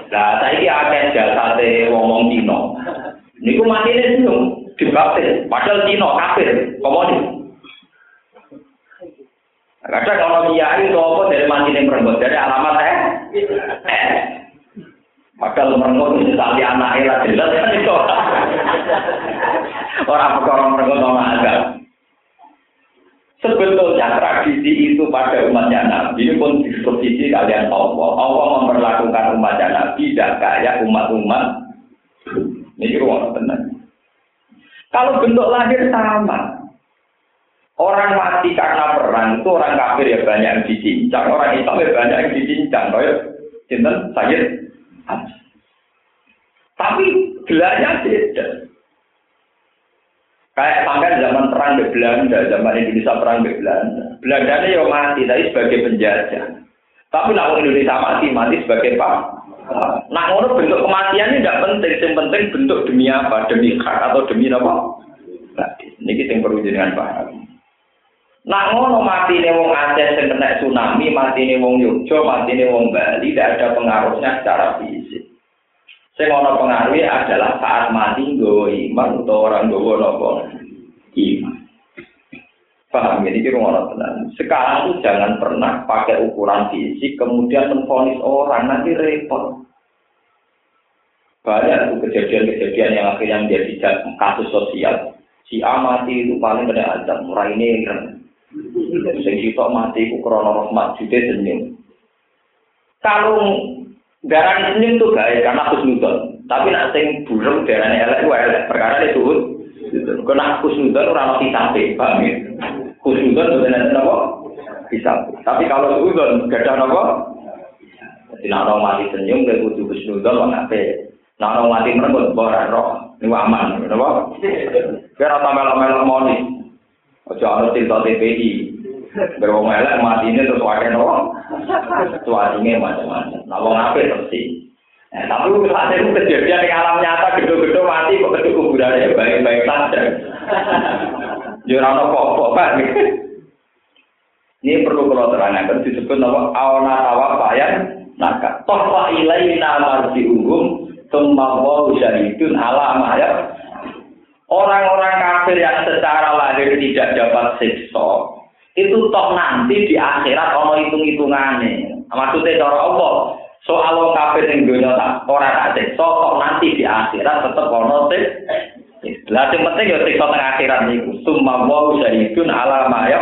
Nah, saya ini ada jasa ngomong Cino. Ini ku mati ini senyum, dibaptis. Padahal Cino kafir, komonis. Kadang kalau kiai itu apa dari mati ini merenggut, dari alamat eh? eh. Padahal merenggut itu tali anaknya lah jelas kan <laughs> itu. Orang perkara merenggut sama agak. Sebetulnya tradisi itu pada umatnya Nabi pun disposisi kalian Allah. Allah memperlakukan umatnya Nabi tidak kayak umat-umat. Ini ruang tenang. Kalau bentuk lahir sama. Orang mati karena perang itu orang kafir ya banyak yang dicincang, orang Islam ya banyak yang dicincang. Kayak cinta saya. Tapi gelarnya beda. Kayak sampai zaman perang di Belanda, zaman Indonesia perang di Belanda. Belanda ini yang mati, tapi sebagai penjajah. Tapi nak Indonesia mati, mati sebagai pak. Nah, ngono bentuk kematian ini tidak penting, yang penting bentuk demi apa, demi hak atau demi apa? Niki sing perlu jenengan paham. Nak ngono mati nih wong Aceh sing kena tsunami, mati nih wong Yogyo, mati nih wong Bali, tidak ada pengaruhnya secara fisik. Sing ono pengaruhnya adalah saat mati nggawa iman atau orang nggawa nopo iman. Paham ya, ini rumah tenang. Sekarang tuh jangan pernah pakai ukuran fisik, kemudian menfonis orang, nanti repot. Banyak kejadian-kejadian yang akhirnya menjadi kasus sosial. Si A mati itu paling kena azab, murah ini kan. Sitok mati ku krono rahmat jude senyum. Kalau darah senyum tuh gak karena aku nudon. Tapi nak sing burung darahnya elek ku elek. Perkara itu Kena aku nudon ora ono sampai, paham ya? Khusnudon itu nanti apa? Bisa. Tapi kalau udon, gak ada apa? Jadi nak mati senyum, gak kudu khusnudon, wong apa? Nak mati merebut, bawa roh. Ini aman, kenapa? Biar tambah melo moni. Ojo ana cerita TPI. Berwong elek mati ini terus wakai nopo. Cuacanya macam-macam. Nah, wong apa terus Eh, tapi saat itu kejadian di alam nyata gedung-gedung mati kok gedung kuburan ya baik-baik saja. Jurang kok Pak. Ini perlu kalau terangkan disebut nama awna tawa payan naka. Toh wa ilaina marji'uhum Tumma wa syahidun ala ya. Orang-orang kafir yang secara lahir tidak dapat siksa itu toh nanti di akhirat ono hitung-hitungannya. Maksudnya cara Allah, soal kafir yang dunia tak orang tak siksa kok nanti di akhirat tetap ono siksa. Lah sing penting ya siksa teng akhirat niku. Summa wa syahidun ala ma ya.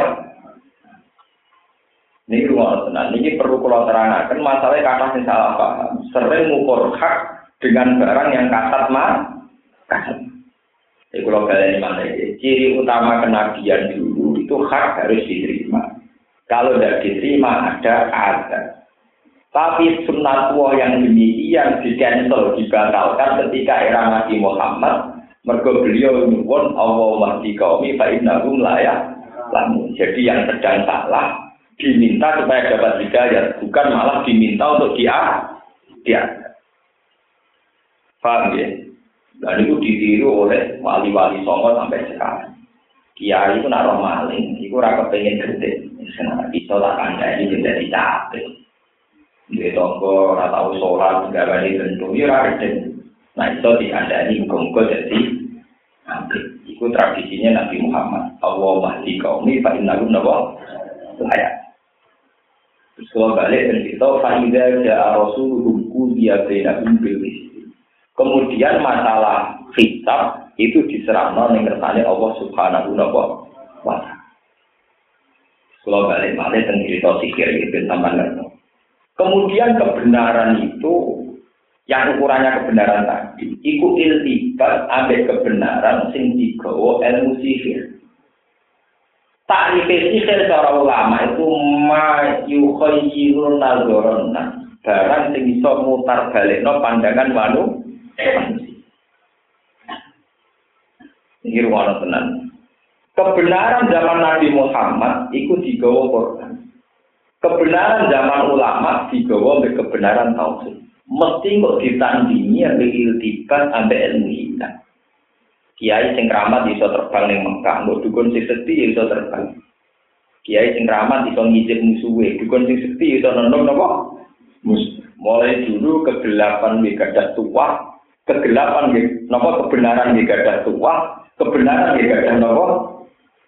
Niki tenan. Niki perlu kula terangkan masalah kata sing salah paham. Sering ngukur hak dengan barang yang kasat mah kasat. Jadi kalau kalian mana ciri utama kenabian dulu itu hak harus diterima. Kalau tidak diterima ada ada. Tapi sunnah tua yang demikian di cancel dibatalkan ketika era Nabi Muhammad. Mergo beliau nyuwun Allah mahdi kaumi fa innahum layak. Jadi yang sedang salah diminta supaya dapat hidayah, bukan malah diminta untuk dia dia. Paham ya? Dan itu ditiru oleh wali-wali songo sampai sekarang. Kiai itu naruh maling, itu raka pengen gede. Senang bisa tak kandai jadi capek. Dia tonggo, rata tahu sholat, nggak balik tentu, ya gede. Nah itu dikandai hukum jadi hampir. Itu tradisinya Nabi Muhammad. Allah mahdi kaumi, fa inna gum nabo layak. Terus kalau balik dan kita, fa idza ja'a rasuluhum dia bina bil Kemudian masalah kitab itu diserahkan ning kersane Allah Subhanahu wa taala. Kalau balik balik dan cerita sikir itu sampai Kemudian kebenaran itu yang ukurannya kebenaran tadi, itu iltibat ambil kebenaran sing digawa ilmu sihir. Takrif sihir secara ulama itu ma yukhayyirun nazarana barang sing iso mutar balikno pandangan manusia ini ruang tenan. Kebenaran zaman Nabi Muhammad itu digawa Quran. Kebenaran zaman ulama digawa oleh kebenaran tauhid. Mesti kok ditandingi ambil iltibat ambil ilmu hitam. Kiai sing keramat iso terbang ning Mekah, mbok dukun sing sedhi iso terbang. Kiai sing keramat iso ngijib musuhe, dukun sing sedhi iso nendong napa? Mulai dulu kegelapan di gadah tua, kegelapan gitu. Nopo kebenaran di gada tua, kebenaran di gada nopo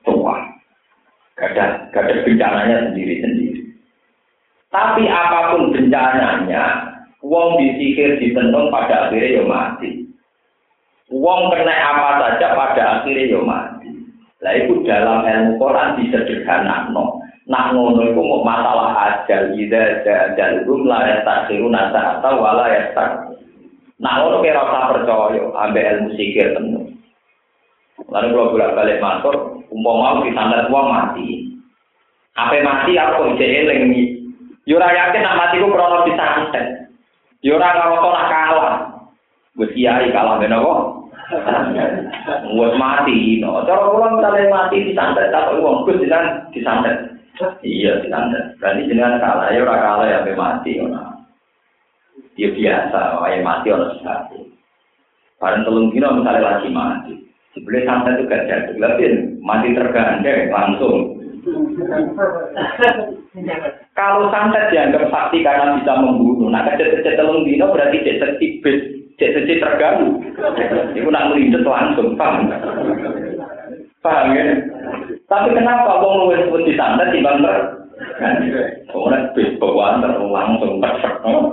tua. Gada gada bencananya sendiri sendiri. Tapi apa pun bencananya, wong disihir ditenung pada akhirnya ya mati. Wong kena apa saja pada akhirnya ya mati. Lah itu dalam ilmu Quran disederhanakan. Nah ngono itu mau masalah ajal, ida ajal, rum lah ya takhiruna atau wala ya tak Nah, ngono kira rasa percaya ambek ilmu sikir tenan. Lalu kalau bolak balik matur, umpama disandar uang mati. Apa mati aku kok ijek eling iki. Yo ora yakin nak mati ku krono disantet. Yo ora ngarep ora kalah. Wis kiai kalah ben apa? <laughs> Wis mati no. Cara kula misalnya mati disantet tak wong Gus disantet. Iya disantet. Berarti jenengan kalah ya ora kalah ya mati ngono. Ya biasa, wae mati orang sekali. Barang telung dino misalnya lagi mati. Sebenarnya santet itu gak jatuh, tapi mati tergandeng langsung. Kalau santet dianggap sakti karena bisa membunuh, nah kecet-kecet telung dino berarti cek tertibet, cek cek terganggu. Itu nak melintas langsung, paham? Paham ya? Tapi kenapa wong luwes pun di santet timbang ter? Orang bis bawaan langsung terserah. <laughs>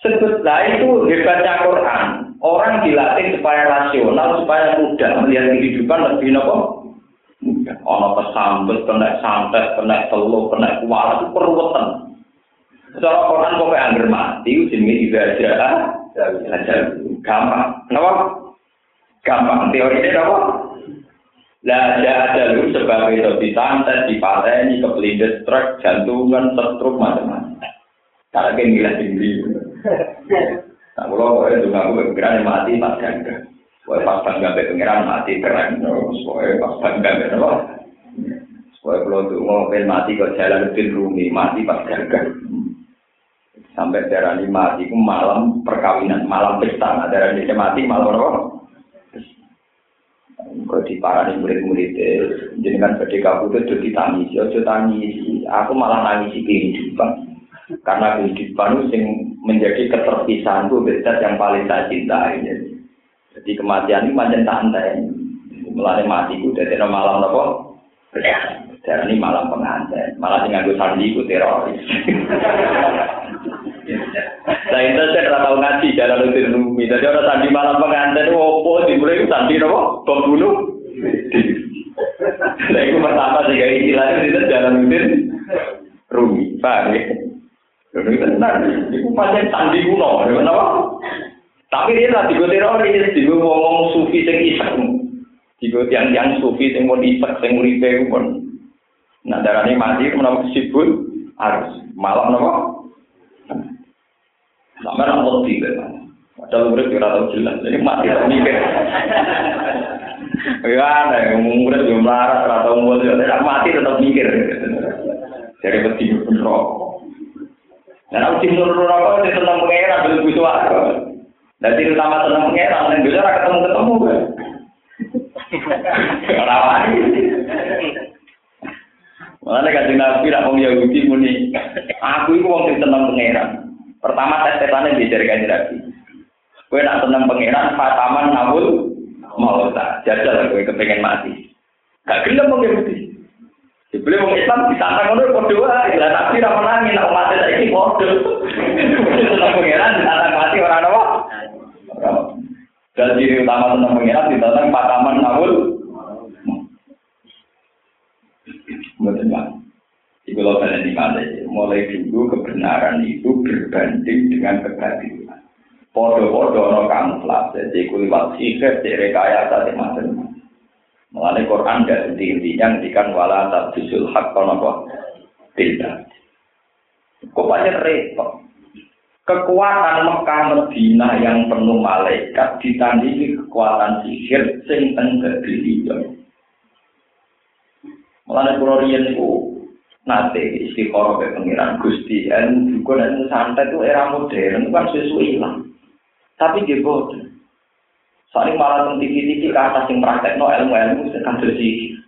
Sebutlah itu hebatnya Quran. Orang dilatih supaya rasional, supaya mudah melihat kehidupan lebih nopo. Ono kesambet, kena santet, kena telur, kena kuala itu perwetan. Secara Quran kok angger mati, jenenge ibadah, gampang. Kenapa? Gampang. Teori ini apa? Lah ada ada lu sebab itu disantet, dipateni, kepelindes truk, jantungan, setruk macam-macam. Karena kan gila tinggi. Nah, kalau boleh juga aku berpikiran mati pas ganda. Boleh pas bangga be pengiran mati keren. Boleh pas bangga be apa? Boleh kalau tuh mau mati kok jalan lebih rumi mati pas ganda. Sampai darah ini mati, itu malam perkawinan, malam pesta. Nah, darah ini mati malam apa? Kau di para murid-murid jadi kan kabut itu ditangisi. Aku malah nangisi kehidupan. Karena kehidupan itu menjadi keterpisahan itu beda yang paling saya cintai. Jadi kematian ini macam santai. Mulai mati itu dari malam apa? Dan ini malam pengantin. Malah dengan gue sandi itu teroris. Nah itu saya tidak tahu ngaji jalan lebih rumi. Jadi orang sandi malam pengantin, opo dimulai sandi apa? Pembunuh. Nah itu pertama sih kayak istilahnya itu jalan lebih rumi. Paham ya? Ini pasien sandi kuno, kenapa? Tapi dia lah tiga teroris, tiga ngomong sufi sing isek, tiga tiang-tiang sufi sing mau isek, sing muripe pun. Nah darah ini mati, kenapa sibuk harus malam kenapa? Sampai nak mati kan? Padahal murid kira tahu jelas, jadi mati tak mikir. Ya yang murid yang melarat, atau murid tidak mati tetap mikir. Jadi betul betul Tim nurul rokok itu senang pengeran belum bisa aku. Dan utama senang pengeran dan bisa ketemu ketemu kan. Rawan. Malah kajian nabi nak mau Yahudi muni. Aku itu wong sing seneng. Pertama tes tesane belajar kajian nabi. Kue nak seneng pangeran, fataman nawul mau tak jajal kue kepengen mati. Gak gelem wong Yahudi. Dibeli orang Islam di sana ngono kode wae. Lah nabi ra menangi nek umat saiki kode. Seneng pangeran di sana mati ora apa? Dan ciri utama seneng pangeran di sana pataman nawul. Mboten Pak. Iku lho kalian ini mulai dulu kebenaran itu berbanding dengan kebatilan. Podo-podo no kamuflase, jadi kuliwat sihir, jadi rekayasa, jadi macam-macam. Mengenai Quran gak inti-intinya ngendikan wala tabdisul hak apa? Tidak. Kok banyak repot. Kekuatan Mekah Medina yang penuh malaikat ditandingi kekuatan sihir sing teng kebilion. Mengenai Pulau Rian itu nate istiqoroh ke pengiran Gusti dan juga dan santai itu era modern itu kan sesuai hilang. Tapi dia bodoh. Soalnya malah tentang tiki-tiki ke atas yang praktek no ilmu-ilmu sedang bersih.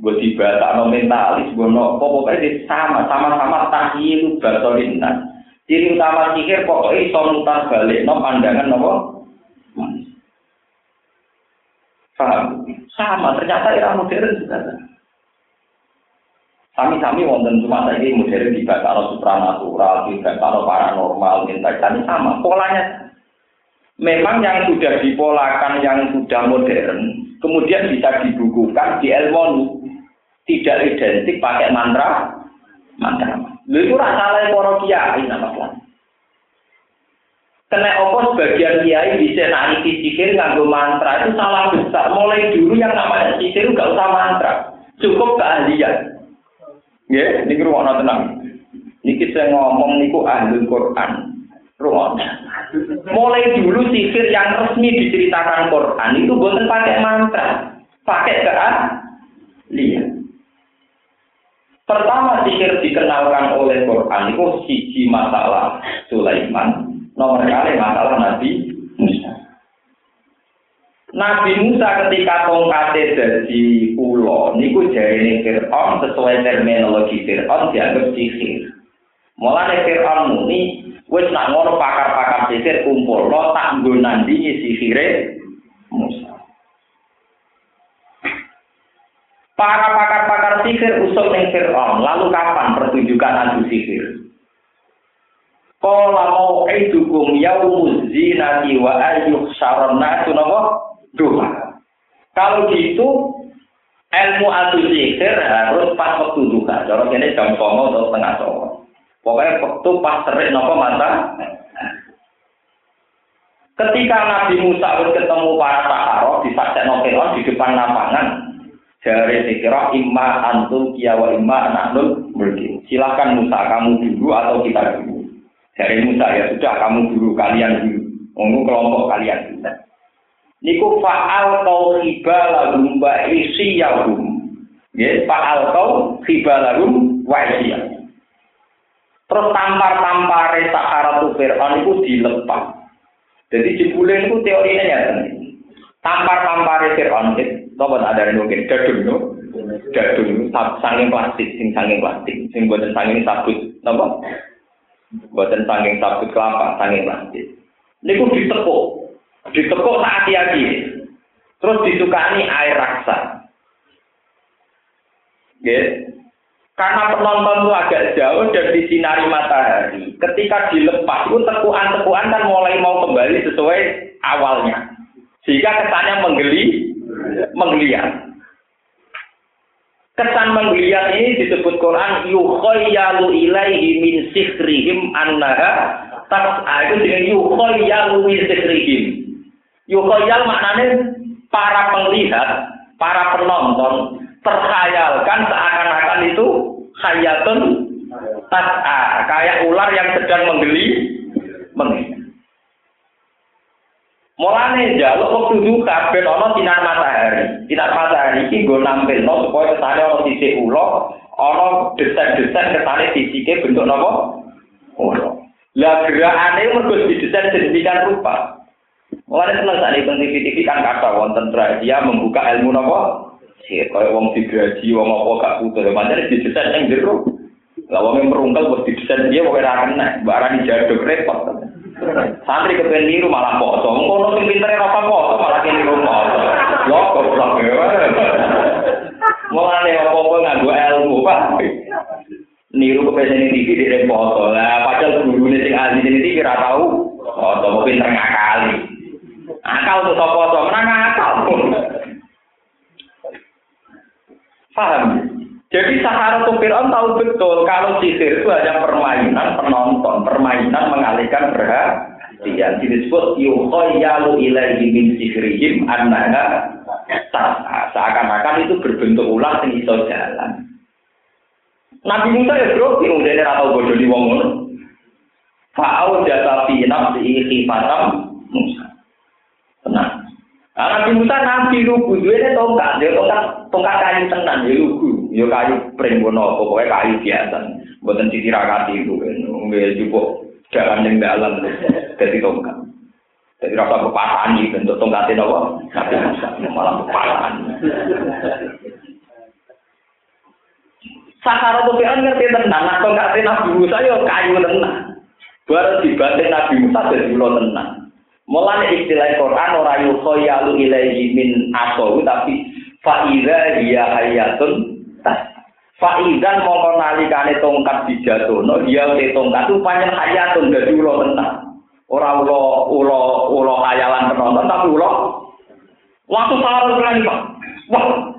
Gue tiba tak no mentalis, gue no pokoknya sama sama-sama tahilu basolina. Ciri utama sihir pokoknya iso mutar balik no pandangan no Paham? Sama, ternyata era modern juga. Sami-sami wonten cuma saja modern di kalau supranatural, di kalau paranormal, minta sama. Polanya memang yang sudah dipolakan, yang sudah modern, kemudian bisa dibukukan di ilmu tidak identik pakai mantra, mantra. Lalu itu rasa para kiai nama. Kena opo sebagian kiai bisa naik sihir nganggo mantra itu salah besar. Mulai dulu yang namanya sihir nggak usah mantra, cukup keahlian. Ya, ini rumah tenang. Niki saya ngomong niku ahli Quran. Rumah. Mulai dulu sihir yang resmi diceritakan Quran itu bukan pakai mantra, pakai lihat. Pertama sihir dikenalkan oleh Quran itu siji masalah Sulaiman, nomor kali masalah Nabi Musa. Nabi Musa ketika tongkate dadi ulo niku jarene Firaun sesuai terminologi Firaun dianggap sihir. Mulane Firaun muni wis nak ngono pakar-pakar sihir kumpul lo tak nggo nandingi sihire Musa. Para pakar-pakar sihir usul ning Firaun, lalu kapan pertunjukan adu sihir? Kala mau idukum yaumuz zinati wa ayyuh syaronna napa? duha. Kalau gitu ilmu adu sihir harus pas waktu duha. Kalau ini jam songo atau setengah songo. Pokoknya waktu pas terik nopo mata. Ketika Nabi Musa ketemu para sahara di Saksen Nokelon di depan lapangan, dari dikira imma antum kiawa imma anaknul mulki. Silahkan Musa kamu dulu atau kita dulu. Dari Musa ya sudah kamu dulu kalian dulu. Untuk kelompok kalian dulu niku fa'al kau khibalahum wa isiyahum ya fa'al kau khibalahum wa isiyahum terus tampar-tampare Sahara Fir'aun itu dilepas jadi jebule itu teorinya ya tampar-tampare Fir'aun itu apa ada yang mungkin dadung no? Dadung sanging plastik sing sanging plastik sing buatan sanging sabut apa buatan sanging sabut kelapa sanging plastik. Niku ditekuk. Ditekuk hati-hati. Terus disukani air raksa. Ya karena penonton itu agak jauh dan disinari matahari ketika dilepas itu tekuan-tekuan kan mulai mau kembali sesuai awalnya. Sehingga kesannya menggeli menggeliat. Kesan menggeliat ini disebut Quran yukhayyalu ilaihi min sihrihim annaha tas'a. Itu dengan yukhayyalu min sihrihim. Yukoyal maknanya para penglihat, para penonton terkhayalkan seakan-akan itu khayatun tas'a, kayak ular yang sedang menggeli, menggeli. Mulane jaluk waktu duka ben ana sinar matahari. Sinar matahari iki nggo nampilno supaya kesane ana sisik ula, ana desain-desain kesane sisike bentuk napa? Ula. Lah gerakane mergo didesain sedemikian rupa. Mulane seneng sak ning TV-TV kan kata wonten dia membuka ilmu napa? Sih, kaya wong digaji, wong apa gak putus, pancen didesain ning jero. Lah wong merungkel wis didesain dia pokoke ra kena, barang jaduk repot. Santri kepen niru malah poso. Ngono sing pintere apa poso, malah kene niru poso. Yo goblok ya. Mulane apa-apa nganggo ilmu, Pak. Niru kepen TV di repot. Lah padahal gurune sing ahli ini TV ora tau. Oh, mau pinter ngakali. Akal tuh sopo menang akal. Paham? Jadi Sahara Fir'aun tahu betul kalau sihir itu hanya permainan penonton, permainan mengalihkan perhatian. Disebut yukhayyalu ilaihi min sihirihim annaha seakan-akan itu berbentuk ular yang iso jalan. Nabi Musa ya bro, yang udah atau bodoh di wong. Fa'au jata fi nafsi khifatam Musa. Tenang. Nabi Musa nabi lugu, ini tongkat, dia tongkat, tongkat kayu tenan, dia lugu, dia kayu pringgono, pokoknya kayu biasa, buatan sisi rakati itu, nggak cukup jalan yang dalam, jadi tongkat. Jadi rasa kepasan nih, bentuk tongkatnya apa? Nabi Musa, malah kepasan. Sahara tuh kan ngerti tenang, nah tongkatnya Nabi Musa ya kayu tenang. Baru dibanting Nabi Musa jadi pulau tenang. Mulane istilah Quran ora yukhayalu ilaihi min asaw tapi faida dia hayatun Faidan mongko nalikane tongkat dijatuhno dia te tongkat itu panjang hayatun dadi ulo tenang. Ora ulo ulo ulo hayalan penonton tapi ulo waktu sahur lagi Pak. Wah.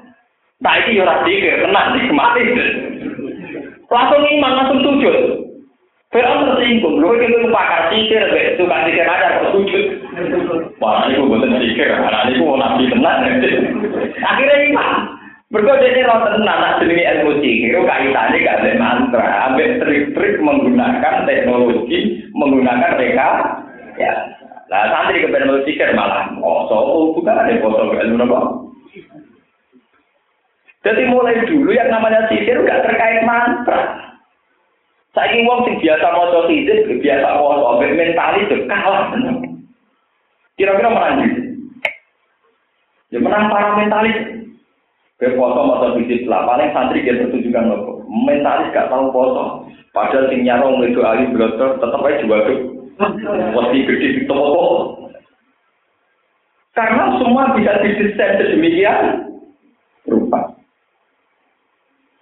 Tak iki ora dikir tenang mati. Langsung iman langsung sujud. Fir'aun tersinggung, lu itu pakar sikir, suka sikir aja kok sujud. Wah, ini gue buatan sikir, karena ini gue nabi tenang. Akhirnya iman. Berikut ini roh tenang, nak jenis ilmu sikir, kaitannya gak ada mantra. Ambil trik-trik menggunakan teknologi, menggunakan mereka. Ya, Nah, santri ke ilmu sikir malah, oh, so, bukan ada foto ilmu apa. Jadi mulai dulu yang namanya sikir gak terkait mantra. Saiki wong sing biasa maca sidik, biasa maca mental itu kalah. Kira-kira mana Ya menang para mentalis. Kayak poso motor bisnis lah, paling santri dia pertunjukan loh. Mentalis gak tahu poso. Padahal sing nyarong itu ayu blotor tetap aja jual Wasi gede di toko. Karena semua bisa didesain sedemikian rupa.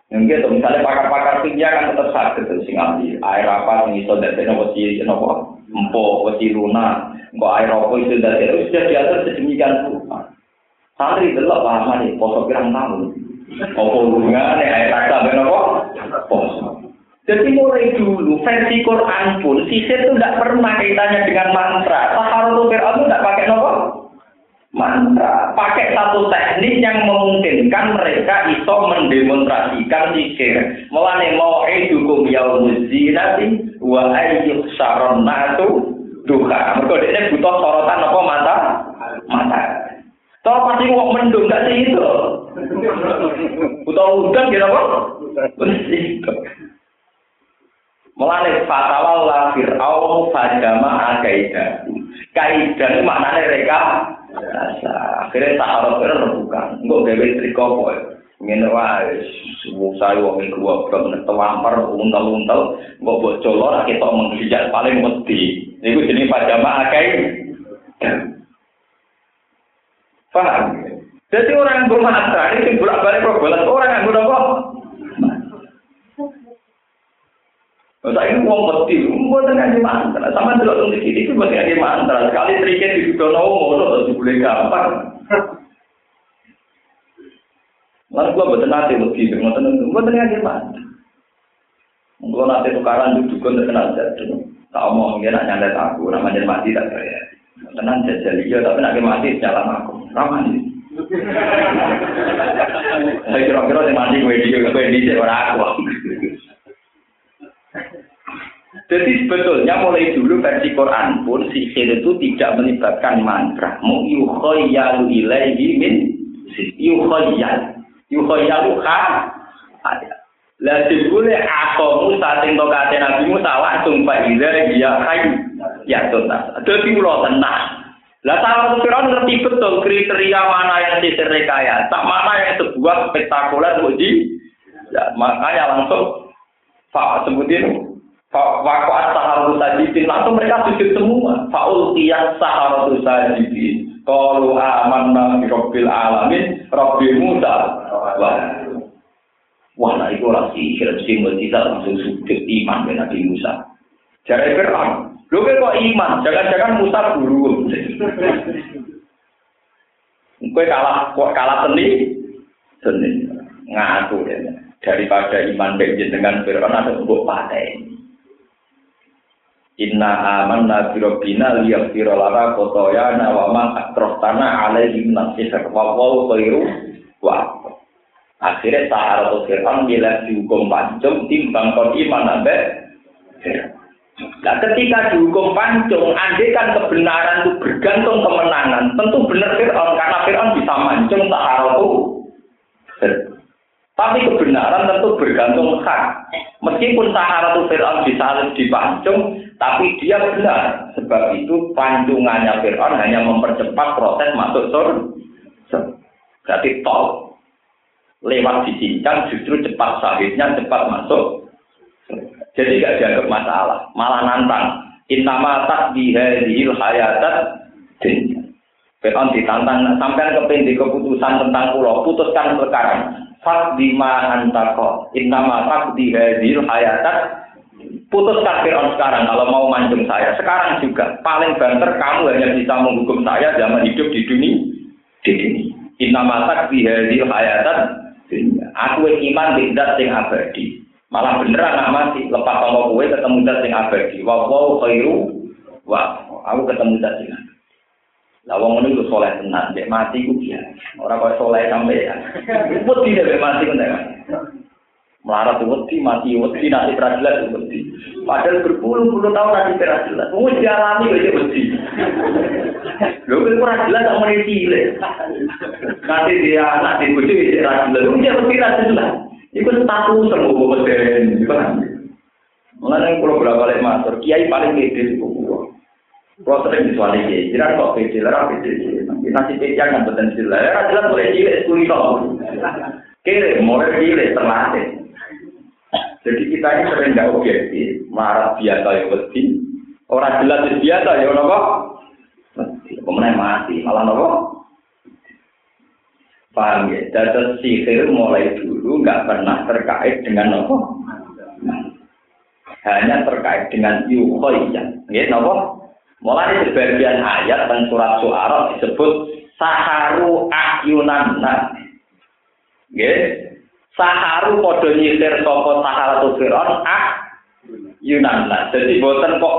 Yang gitu, misalnya pakar-pakar kimia kan tetap sakit sing ahli air apa yang iso dari nopo si nopo empo wasi luna, kok air apa itu dari itu sudah diatur sedemikian rupa. Santri delok paham nih, poso pirang tahun. Apa hubungannya air rasa ben apa? Poso. Jadi mulai dulu versi Quran pun sisir itu tidak pernah kaitannya dengan mantra. Taharul Fir'aun itu tidak pakai nopo mantra, pakai satu teknik yang memungkinkan mereka iso mendemonstrasikan zikir. Mulane mau edukum yaumuz zinati wa ayyuk saron natu duha. Mereka ini butuh sorotan apa mata? Mata. Kalau pasti mau mendung gak sih itu? Butuh udang gitu apa? Mulane fatawal la fir'aun fajama akaida. Kaidah maknane mereka Rasa. Akhirnya sahabat bener bukan. Enggak gawe triko kok. ngene wae Musa yo ngiku apa nek tawar untel-untel mbok mbok jolo ra ketok menggijak paling wedi niku jenenge pajama akeh paham Jadi orang yang bermasa ini sing bolak balik problem orang yang kok. Nah, ini uang peti, uang tenaga di mantra, sama dulu di sini itu masih di mantra. Sekali triknya di dunia umum, itu boleh gampang. Lalu gua buat nanti peti, mau tenang, buat ngaji mantra. Gua nanti tukaran duduk kan terkenal jadi. Tak omong dia nak nyandet aku, namanya mati tak kaya. Tenang jajal iya, tapi nak mati jalan aku. Ramah nih. Saya kira-kira yang mati gue di gue di orang aku. Jadi sebetulnya mulai dulu versi Quran pun sihir itu tidak melibatkan mantra. Mu yukhayyalu ilaihi min yukhayyal. Yukhayyalu ha ada. Lah dibule akamu saat ing tokate Nabi Musa langsung Pak Iza dia hay ya tuntas. Dadi kula tenang. Lah tahu Firaun ngerti betul kriteria mana yang sihir rekayasa, mana yang sebuah spektakuler uji. Ya, makanya langsung Pak sebutin Wakwat saharu sajidin, langsung mereka sujud semua. Faul tiyah saharu sajidin. Kalau aman bi rabbil alamin, rabbi Musa. Wah, wah nah itu orang sihir, simbol kita langsung sujud iman dengan Nabi Musa. Jadi Fir'aun, lu kan kok iman, jangan-jangan Musa guru. Kue kalah, kok kalah seni, seni ngaku ya. Daripada iman dengan Fir'aun ada untuk paten. Inna amanna bi rabbina liyaghfira lana khotoyana wa ma akrotana alaihi nasihar wa wa wa Akhirnya Sahara Fir'aun bila dihukum pancung timbang kon iman nabe Nah ketika dihukum pancung, andai kan kebenaran itu bergantung kemenangan, tentu benar Fir'aun karena Fir'aun bisa mancung Sahara itu. Tapi kebenaran tentu bergantung hak. Meskipun Sahara itu Fir'aun disalib dipancung, tapi dia benar. Sebab itu pancungannya Fir'aun hanya mempercepat proses masuk surga. Berarti tol. Lewat dicincang justru cepat sahidnya cepat masuk. Jadi gak dianggap masalah. Malah nantang. Intama tak dihadihil hayatat dunia. Ditantang sampai kependik keputusan tentang pulau. Putuskan sekarang. Fakdima antako. Intama tak dihadihil hayatat putuskan Fir'aun sekarang kalau mau mancung saya. Sekarang juga paling banter kamu hanya bisa menghukum saya zaman hidup di dunia. Di dunia. Inna masak di hadil hayatan. Aku iman di dat sing abadi. Malah beneran nak mati. Lepas sama kue ketemu dat sing abadi. Wa wa khairu. Wah, aku ketemu dat sing abadi. Lah wong ngono iku soleh tenan, dek mati ku biasa. Ora kok soleh sampe ya. Putih dek mati ku Melarat wedi, mati wedi, nanti peradilan wedi. Padahal berpuluh-puluh tahun nanti peradilan. Mau dialami aja wedi. Lho kan peradilan tak mau cilik. Nanti dia anak di bojo ya peradilan. Lu dia wedi peradilan. Iku status semua beden. Mengenai pulau berapa kali masuk, kiai paling gede itu pulau. Kalau sering disuali kiai, jadi kok pede, lah pede, Nasi pecah kan potensi lah. Ya jelas mulai cilik kulino. Kiri mulai cilik terlatih. Jadi kita ini sering nggak objektif, marah biasa ya wedi, orang jelas biasa ya nopo. Kemudian mati, malah nopo. Paham ya? Jadi sihir mulai dulu nggak pernah terkait dengan nopo. Hanya terkait dengan yuhoyah. Ya, nopo. Mulai sebagian ayat dan surat suara disebut saharu ayunan Ya, saharu podo nyisir saka saharatu firon ah Jadi boten kok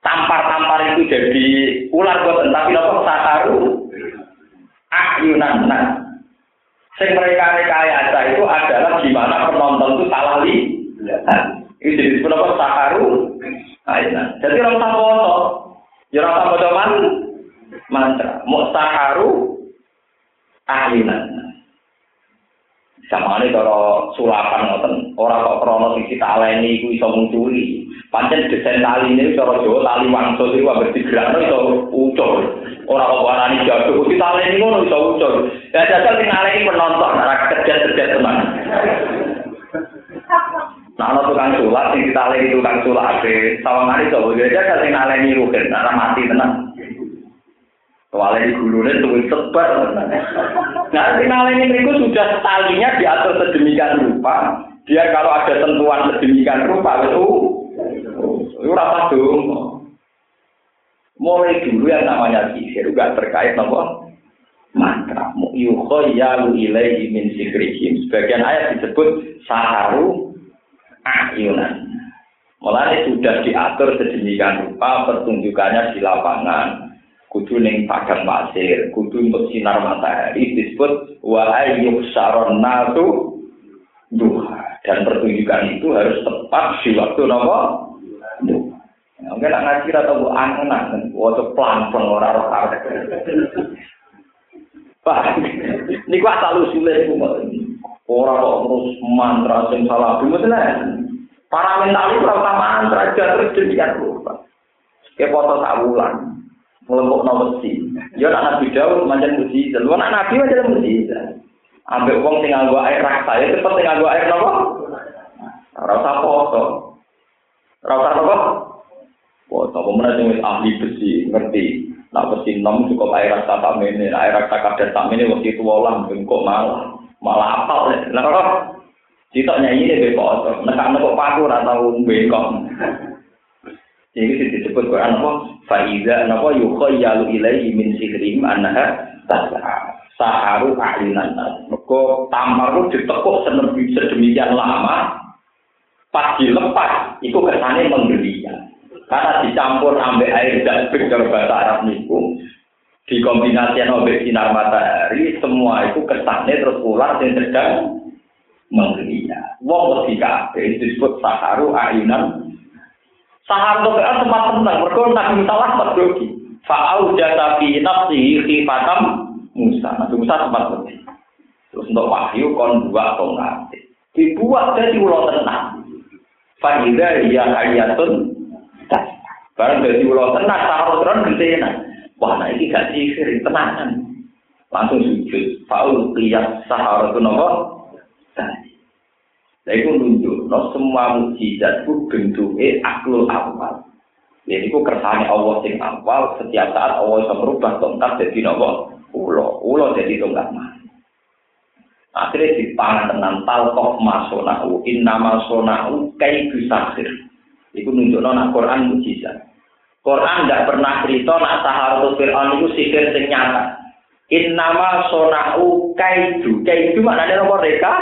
tampar-tampar itu jadi ular boten tapi nopo saharu ah yunan Sing mereka rekayasa itu adalah gimana penonton itu salah lihat. Ini jadi apa saharu ayunan. Jadi orang foto, ya orang tak foto man, mantra. Mau saharu ayunan. Sama ini kalau sulapan ngoten, orang kok krono sing kita aleni iku iso munculi. Pancen desain tali ini cara Jawa tali wangsul itu wabah digerakno iso ucul. Orang kok warani jatuh, kita aleni ngono iso ucul. Ya jajal sing aleni penonton, ora kerja-kerja teman. Nah, ana tukang sulap sing kita aleni tukang sulap ape sawangane coba jajal sing aleni rugen, ora mati tenan. Soalnya di gulunya tuh sebar. Nah, final ini itu sudah talinya diatur sedemikian rupa. Dia kalau ada sentuhan sedemikian rupa itu, itu apa dong? Mulai dulu yang namanya sihir juga terkait nopo mantra. Yukhoyalu ilaihi min sikrihim. Sebagian ayat disebut saharu ayunan. Mulai sudah diatur sedemikian rupa pertunjukannya di lapangan kudu ning padang pasir, kudu untuk sinar matahari disebut wa ayyuh saron natu duha. Dan pertunjukan itu harus tepat di waktu nopo duha. Mungkin nak ngaji atau bu angen waktu pelan pelan orang roh Pak, ini gua sulit Orang kok terus mantra sing salah, betul Para mental itu rasa mantra, terus demikian rupa. Kayak foto tak bulan. Ngelompok no mesti. Ya anak Nabi Daud macam mesti. Lu anak Nabi macam mesti. Ambek wong sing nganggo air raksa ya cepet sing nganggo air nopo? Ora usah foto. Ora usah nopo? Foto pemenang sing ahli besi ngerti. Nak besi nom cukup air raksa tak mene, air raksa kadar tak mene waktu itu olah kok malah malah apal. Nah, Cita nyanyi deh foto. Nekak nekok paku tau bengkok. Ini disebut Quran apa? Faiza napa yukhayyalu ilaihi min sihrim annaha tas'a. Saharu a'linan. Mergo tampar itu ditekuk sedemikian lama pas dilepas itu kesannya menggeliat. Karena dicampur ambek air dan kalau bahasa Arab niku dikombinasikan oleh sinar matahari semua itu kesannya terus ular yang sedang menggeliat. Wong ketika itu disebut saharu ayunan Sahar untuk kan sempat tenang, mereka Nabi Musa lah berdogi. Fa'au jata fi nafsi khifatam Musa. Nabi Musa sempat berdogi. Terus untuk wahyu kon dua tongkat. Dibuat dari ulo tenang. Fa'idha ya ayatun Barang dari ulo tenang, sahar terus gentena. Wah, nah ini gak sihir, tenangan. Langsung sujud. Fa'ul qiyas sahar itu nopo. Nah itu nunjuk, no semua mujizat itu bentuknya aklul awal. Jadi itu kersane Allah sing awal, setiap saat Allah bisa merubah tongkat jadi nopo ulo, ulo jadi tongkat mah. Akhirnya dipangan dengan talkoh masonau, inna masonau kai bisahir. Itu nunjuk no Quran mujizat. Quran tidak pernah cerita nak saharatul Fir'aun itu sihir sing nyata. Innama sonau kaidu. Kaidu maknanya nomor mereka?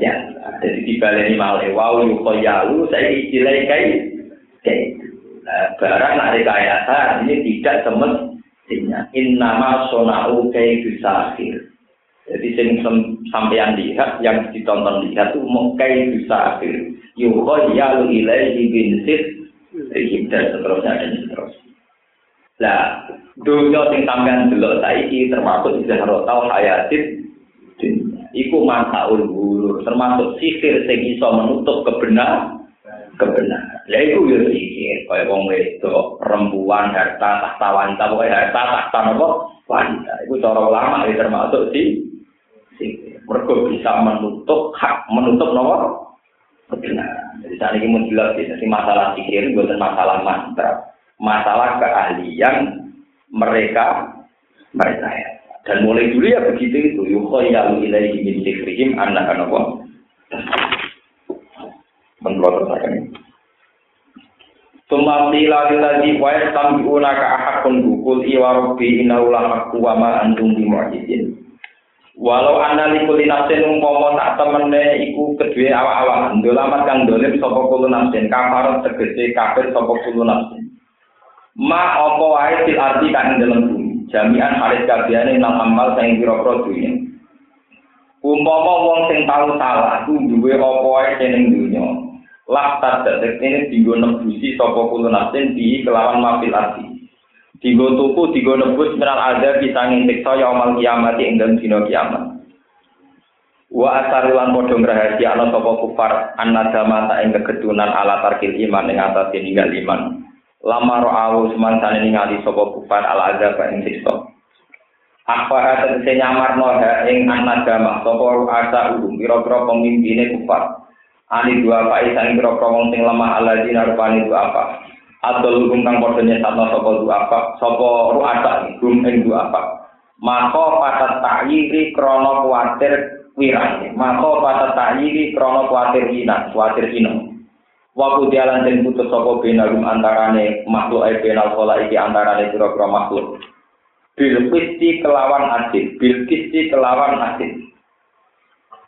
Ya, jadi dibaleni malih wau yukoyalu saya istilah kai kaidu. Nah, barang nak rekayasa ini tidak semestinya. Innama sonau kaidu sahir. Jadi sing sampeyan lihat, yang ditonton lihat itu mau kaidu sahir. Yukoyalu ilaihi bin sir. Dan seterusnya dan seterusnya. Lah, dunia sing sampean delok saiki termasuk zahrotau hayatin iku mantaul guru termasuk sihir sing iso menutup kebenaran kebenaran. Lah iku yo pikir kaya wong wedok, perempuan, harta, tahta wanita, pokoke harta, tahta napa? Wanita. Iku cara ulama ya termasuk di mergo bisa menutup hak menutup napa? Kebenaran. Jadi saat ini mau jelas jadi masalah pikir bukan masalah mantra, masalah keahlian mereka mereka ya. Dan mulai dulu ya begitu itu. Yukhoyalu ilaihi min sikrihim anak apa? Menurut saya ini. Tumati lagi lagi wa yastabiuna ka ahakun bukul iwa rabbi innahu la wa ma antum bi mu'jizin. Walau anda likuli nafsin umpama tak temene iku kedue awak-awak ndolamat kang dolim sapa kulo nafsin kafarat tegese kafir sapa kulo nafsin. Ma apa wae fil arti kang bumi jami'an halis kabehane nang amal sing pira-pira dunya. Umpama wong sing tau salah ku duwe apa wae ning dunya, lah tadak ini digo nembusi sapa kulo nafsin di kelawan mafil arti digo tuku digo nebus minal ada bisa ngintiksa ya amal kiamat ing dalem dina kiamat. Wa asari lan padha ngrahasia ana sapa kufar annadama ta ing kegedunan ala tarkil iman ing atas ninggal iman lama ro'awu semansane ningali sapa kufar ala azab ing siksa. Apa hati se nyamar noha ing annadama? Sapa asa ulum pira-pira pemimpine kufar ani dua pai sang pira-pira wong sing lemah ala dina rupane dua apa? Atau hukum kang padha nyesatno sapa dua apa? Sapa ru'asa hukum ing dua apa? Maka patat ta'yiri krana kuwatir wirane. Maka patat ta'yiri krana kuwatir ina kuwatir ina Waktu dia lanjut putus sapa binalum antarane makhluk ae benal kola iki antarane pira-pira makhluk. Bil kisti kelawan adil, bil kisti kelawan adil.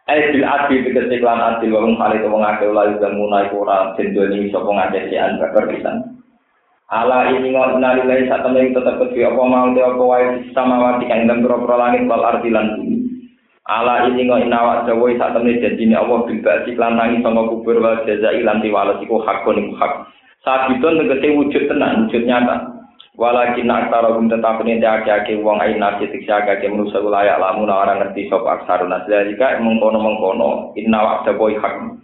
Eh bil adi tegese kelan adi wong kali wong akeh ula yudan munai ora jendoni sapa ngake si anda perpisan. Ala ini ngot nari lai sak temen tetep kedhi apa mau te apa wae samawati kang dalem langit wal ardi lan bumi. Ala ini ngot inawak dawa sak temen janjine Allah bil ba'di lan tangi sanga kubur wal jazai lan tiwales iku hakun iku hak. Saat itu tegese wujud tenan, wujud nyata. Walakin aksara gum tetap ini ake wong ain nasi tiksa ake manusia wilayah lamun orang ngerti sop aksara nas jika mengkono mengkono inna wakda boy hak.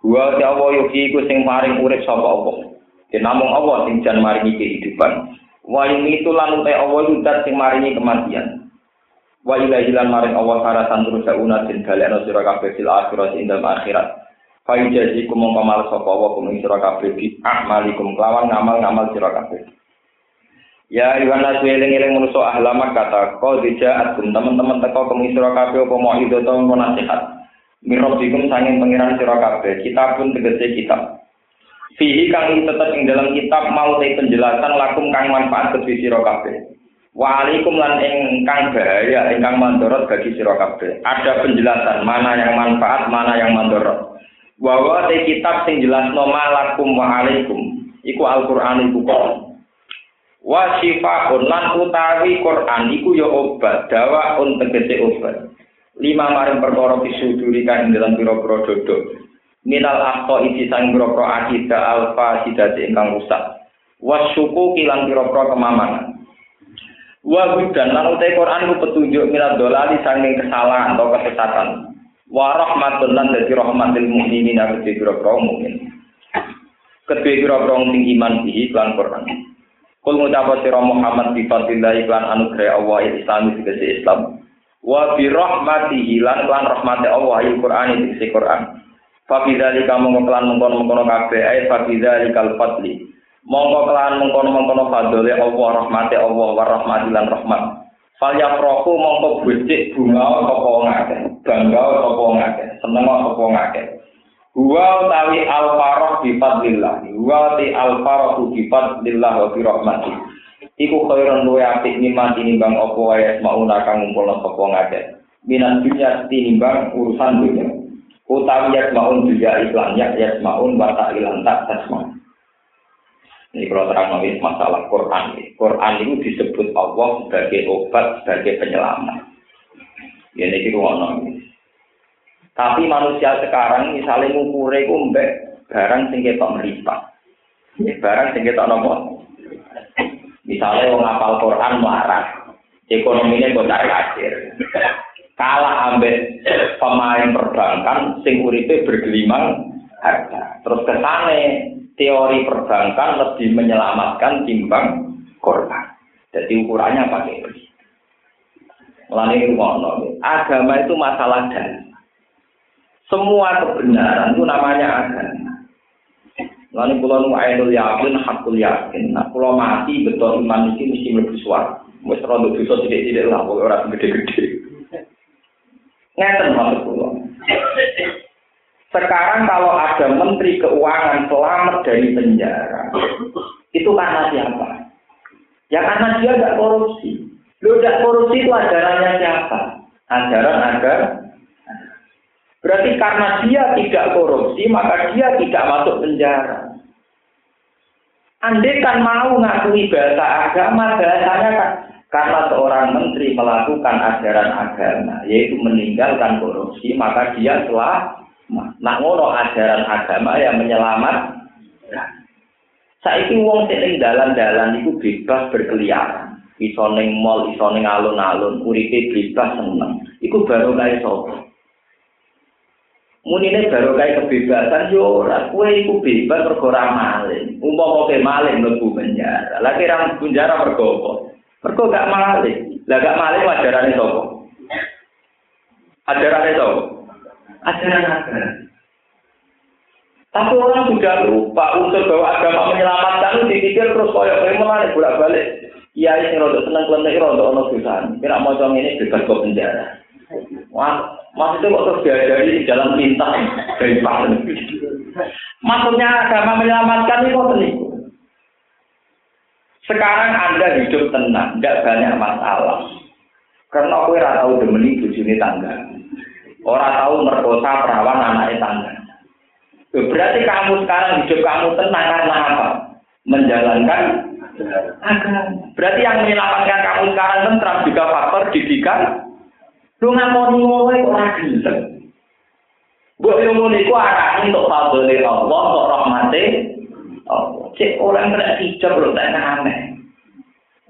Gua ti Allah yuki iku sing maring urip sapa Allah. Di namung Allah sing jan maringi kehidupan. Wa ini itu lan utai Allah yudat sing maringi kematian. Wa ilahi lan maring Allah haratan terus sauna den galekno sira kabeh fil akhirat ing dalem akhirat. Fa yajazikum mongko mal sapa Allah kum sira kabeh bi amalikum kelawan ngamal-ngamal sira kabeh. Ya Yohanes eling-eling manusa ahlamat kata kau dijaatkum teman-teman teko kemisra kabeh apa mau itu to nasihat. Mirobikum sanging pengiran sira kabeh. Kitab pun tegese kitab. Fihi kang tetep ing dalam kitab mau te penjelasan lakum kang manfaat kedhi sira kabeh. Wa alaikum lan ingkang bahaya ingkang mandorot bagi sira kabeh. Ada penjelasan mana yang manfaat, mana yang mandorot. Wa wa te kitab sing malakum wa alaikum. Iku Al-Qur'an iku kok. wa syifaun lan utawi Quran iku ya obat dawa tegese obat lima maring perkara pisuduri kan dalam pira-pira dodo minal akto isi sang pira-pira akida alfa sidate ingkang rusak wasyuku kilang pira-pira kemamangan wa hudan lan utawi Quran iku petunjuk minal dolali sanging kesalahan atau kesesatan wa rahmatun lan dadi rahmatil mukminin lan pira-pira mukmin kedua pira-pira sing iman bihi lan Quran Kul ngucap sira Muhammad bi fadillah iklan anugerah Allah Islam tegese Islam. Wa bi rahmatihi lan lan rahmate Allah ya Quran tegese Quran. Fa bi dzalika mongko kelan mengkono-mengkono kabeh ay fa bi dzalikal fadli. Mongko kelan mengkono-mengkono fadole Allah rahmate Allah wa rahmati lan rahmat. Fal yafrahu mongko becik bunga apa ngake. Bangga apa ngake. Seneng apa ngake. Huwa utawi al-faroh bi fadlillah. Huwa ti al-faroh bi fadlillah wa bi rahmati. Iku khairun luwe apik niman tinimbang apa wae mauna kang ngumpulna sapa ngake. Minan dunya tinimbang urusan dunya. Utawi ya maun juga iklan ya ya maun wa ta'ilan tak tasma. Ini kalau terang masalah Quran. Quran itu disebut Allah sebagai obat, sebagai penyelamat. Ya ini ruang Tapi manusia sekarang misalnya ngukure ku mbek barang sing ketok meripat. Ya, barang sing ketok nopo? Misalnya wong ngapal Quran marah, ekonominya kok akhir. Kalah ambek pemain perbankan sing uripe bergelimang harta. Terus kesane teori perbankan lebih menyelamatkan timbang korban. Jadi ukurannya pakai ini. Ngono. Agama itu masalah dan semua kebenaran itu namanya agama. Lalu pulau nu ainul yakin, hakul yakin. Nah, pulau mati betul iman itu mesti lebih suar. Mesti rondo dosa tidak tidak lah, orang gede-gede. Ngeten maksud pulau. Sekarang kalau ada menteri keuangan selamat dari penjara, itu karena siapa? Ya karena dia tidak korupsi. Lu tidak korupsi itu ajarannya siapa? Ajaran agar Berarti karena dia tidak korupsi, maka dia tidak masuk penjara. Andai kan mau ngakui bahasa agama, bahasanya kan karena seorang menteri melakukan ajaran agama, yaitu meninggalkan korupsi, maka dia telah nak ngono ajaran agama yang menyelamat. Saiki wong sing dalan-dalan itu bebas berkeliaran. Iso ning mall, iso ning alun-alun, uripe bebas seneng. Iku baru kae sapa? Munine baru kayak kebebasan yo ora kowe iku bebas mergo ora maling. Umpama kowe maling mlebu penjara. Lah kira penjara mergo apa? Mergo gak maling. Lah gak maling ajarane sapa? Ajarane sapa? Ajaran agama. Tapi orang sudah lupa untuk bahwa agama menyelamatkan itu dipikir terus koyok koyok mulai bolak balik. Iya ini rodo seneng klenek rodo ono dosan. Kira mau ini bebas ke penjara. Wah, maksudnya kok terus diajari di jalan pintas dari paling. Maksudnya agama menyelamatkan ini kok niku. Sekarang Anda hidup tenang, tidak banyak masalah. Karena aku ora tahu demeni bojone tangga. Orang tahu merkosa perawan anaknya tangga. Berarti kamu sekarang hidup kamu tenang karena apa? Menjalankan agama. Berarti yang menyelamatkan kamu sekarang tentram juga faktor didikan Lu ngakoni ngono iku ora gelem. Mbok yo ngono iku arane untuk fadhole Allah, untuk rahmate Allah. Cek orang kena hijab lho tak aneh.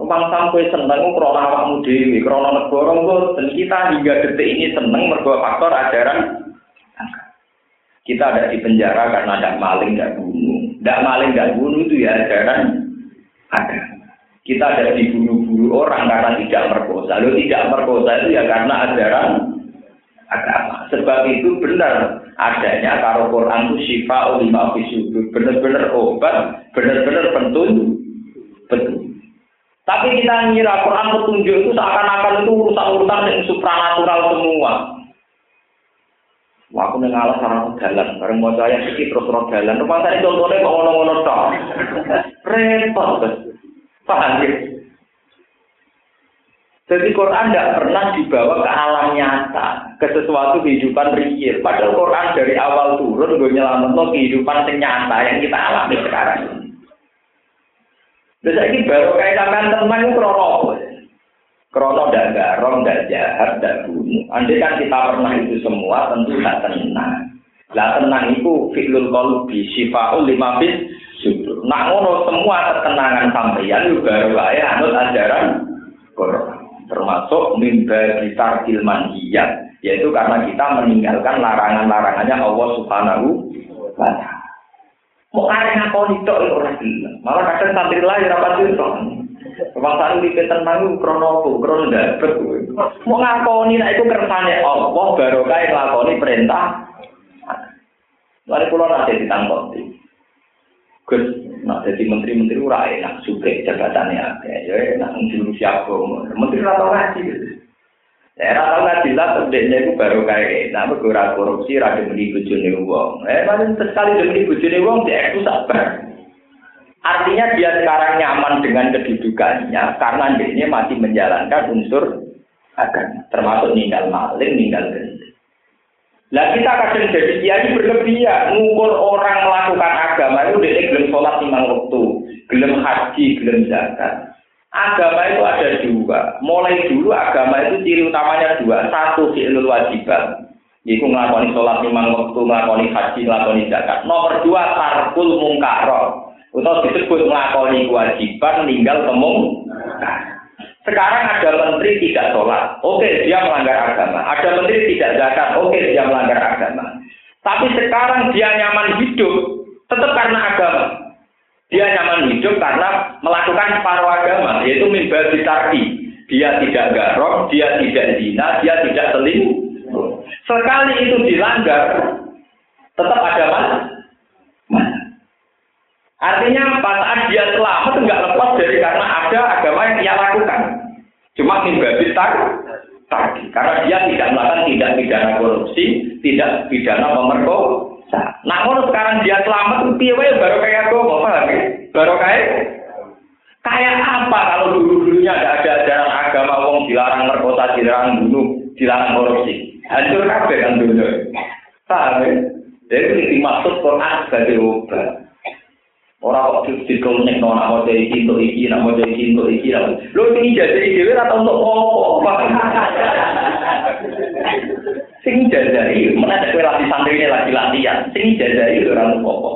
Bang sampai seneng krono awakmu dhewe, krono negara dan kita hingga detik ini seneng mergo faktor ajaran kita ada di penjara karena ada maling, tidak bunuh. Tidak maling, tidak bunuh itu ya ajaran ada. Kita ada dibunuh-bunuh orang karena tidak merkosa. Lalu tidak merkosa itu ya karena ajaran agama. Sebab itu benar adanya karo Quran itu syifa ulima fisudur. Benar-benar obat, benar-benar petunjuk. Betul. Tapi kita ngira Quran petunjuk itu seakan-akan itu urusan-urusan yang supranatural semua. Wah, aku ngalah sama jalan, bareng mau saya sedikit terus terus jalan. Rumah saya contohnya kok ngono-ngono tok. Repot. Paham ya? Jadi Quran tidak pernah dibawa ke alam nyata, ke sesuatu kehidupan real. Padahal Quran dari awal turun gue nyelamat kehidupan nyata yang kita alami sekarang. Terus ini baru kayak sampean teman itu krono Krono dan garong, dan jahat, dan bunuh. Andai kan kita pernah itu semua, tentu tidak tenang. Lah tenang itu fi'lul qalbi, syifaul lima bis syukur. Nak ngono semua ketenangan sampeyan yo baru wae anut ajaran Quran. Termasuk mimba kita ilman yaitu karena kita meninggalkan larangan-larangannya Allah Subhanahu wa taala. Mau arek ngakoni tok ora gelem. Malah kadang santri lain ora pasti tok. Kebangsaan di tenang krono apa? Krono dapet. Mau ngakoni nek iku kersane Allah baru kae nglakoni perintah. Mari kula nanti ditangkoti. Gus, nak jadi menteri-menteri ora enak suke jabatannya ada. Ya enak dulu siapa Menteri ora ngaji gitu. Ya ora tau ngaji lah terdeknya itu baru kayak nama ora korupsi ra demi bojone wong. Eh paling sekali demi bojone wong dia itu sabar. Artinya dia sekarang nyaman dengan kedudukannya karena dia masih menjalankan unsur agama, termasuk ninggal maling, ninggal gendut. Lah kita kadang jadi kiai berlebihan ngukur orang melakukan agama itu dia gelem sholat lima waktu, gelem haji, gelem zakat. Agama itu ada dua. Mulai dulu agama itu ciri utamanya dua. Satu fi'lul wajibat. Iku ngelakoni sholat lima waktu, ngelakoni haji, ngelakoni zakat. Nomor dua tarkul mungkaro. Atau disebut ngelakoni kewajiban, tinggal temung. Sekarang ada menteri tidak sholat, oke dia melanggar agama. Ada menteri tidak zakat, oke dia melanggar agama. Tapi sekarang dia nyaman hidup tetap karena agama. Dia nyaman hidup karena melakukan separuh agama, yaitu mimba ditarki. Dia tidak garok, dia tidak zina, dia tidak selingkuh. Sekali itu dilanggar, tetap ada mana? Artinya apa? Saat dia selamat nggak lepas dari karena ada agama yang dia lakukan. Cuma mimba ditar tadi. Karena dia tidak melakukan tidak pidana korupsi, tidak pidana pemerkosa. Namun sekarang dia selamat, piye baru kayak agama, paham ya? Baru kayak kayak apa kalau dulu-dulunya ada ada ajaran agama wong dilarang merkosa, dilarang bunuh, dilarang korupsi. Hancur kabeh kan dulu. Paham ya? Jadi dimaksud Quran sebagai obat. Orang kok dikonek nona mau jadi cinta iki, nak mau jadi cinta iki, lo ini jadi dewi atau untuk apa? Sing jajari, mana ada latih santri ini lagi latihan. Sing jajari orang apa?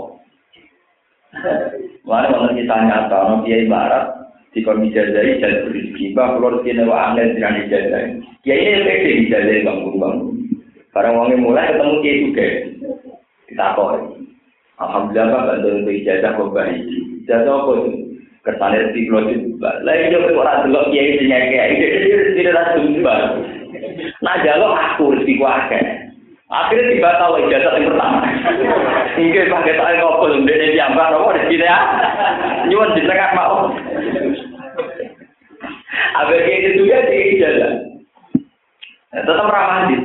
Mana kalau kita nyata, no dia ibarat di kondisi jajari jadi berizki, bah kalau dia nawa aneh dengan dijajari. Ya ini pede dijajari bangun bangun. Barang wongnya mulai ketemu dia juga, kita koi. Alhamdulillah Pak bantu untuk ijazah baik. Ijazah apa itu? Kesannya di juga. Lain juga orang delok kiai sing kiai. Tidak ada jumpa. Nah jalur aku rezeki kuake. Akhirnya tiba tahu ijazah yang pertama. Mungkin pakai tangan ngobrol dari jambak apa di sini ya. Nyuwun di tengah mau. Abis itu juga di ijazah. Tetap ramah di.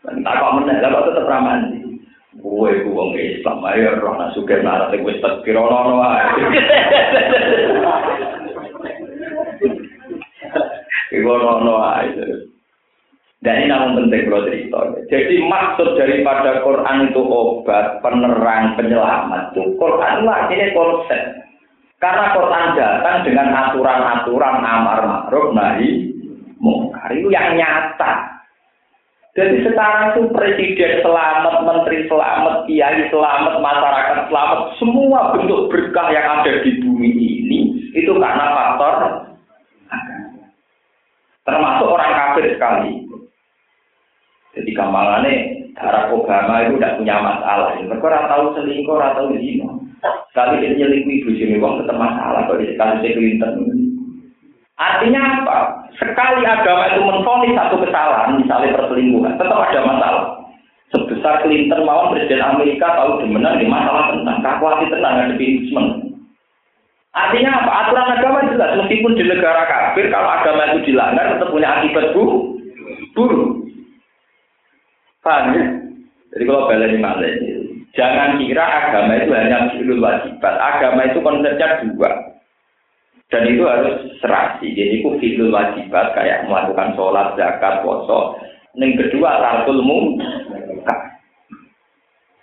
Tak kok menang, tetap ramah di. Kowe ku wong Islam ayo roh nak suke narat wis tekir ono. Iku ono wae. Dan ini namun penting kalau cerita. Jadi maksud daripada Quran itu obat, penerang, penyelamat itu Quran lah ini konsep. Karena Quran datang dengan aturan-aturan amar ma'ruf nahi mungkar itu yang nyata. Jadi sekarang itu presiden selamat, menteri selamat, kiai selamat, masyarakat selamat, semua bentuk berkah yang ada di bumi ini itu karena faktor Termasuk orang kafir sekali. Jadi gampangannya darah Obama itu tidak punya masalah. Mereka orang tahu selingkuh, orang tahu zina. Sekali dia nyelingkuh ibu sini, uang tetap masalah. Kalau di sekali Clinton. Artinya apa? Sekali agama itu menfonis satu kesalahan, misalnya perselingkuhan, tetap ada masalah. Sebesar Clinton mawon Presiden Amerika tahu demenan di masalah tentang kakuati tenang ada impeachment. Artinya apa? Aturan agama jelas, meskipun di negara kafir, kalau agama itu dilanggar tetap punya akibat buruk. Buruk. Paham ya? Jadi kalau balik malah jangan kira agama itu hanya fi'lul wajibat. Agama itu konsepnya dua. Dan itu harus serasi. Jadi itu fitur wajibat kayak melakukan sholat, zakat, poso. Yang kedua tartul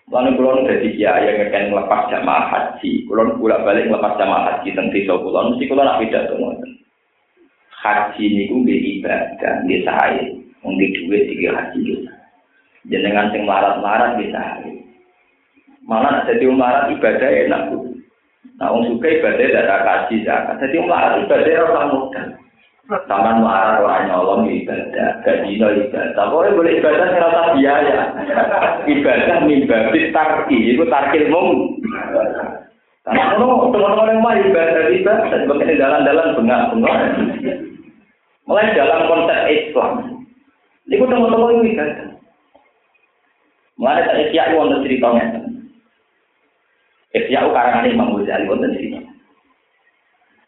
Lalu kulon dari kiai yang akan melepas jamaah haji. Kulon bolak balik melepas jamaah haji tentang desa kulon. Mesti kulon nak tuh Haji ini gue ibadah, dia saya. Mungkin duit tiga haji gitu. Jenengan sing marat-marat bisa. Malah jadi marat ibadah enak. Nah, wong suka ibadah tidak kaji zakat. Jadi melarat ibadah orang muda. Taman marah orang nyolong ibadah, gaji no ibadah. Pokoknya boleh ibadah yang rasa biaya. <laughs> Ibadah mimbabi tarki, itu tarkil mum. Karena teman-teman yang mah ibadah ibadah, sebagai jalan-jalan bengak-bengak. Mulai dalam konsep Islam. Itu teman-teman ibadah. Mulai dari siap untuk ceritanya. Ihya karangan Imam Ghazali wonten cerita.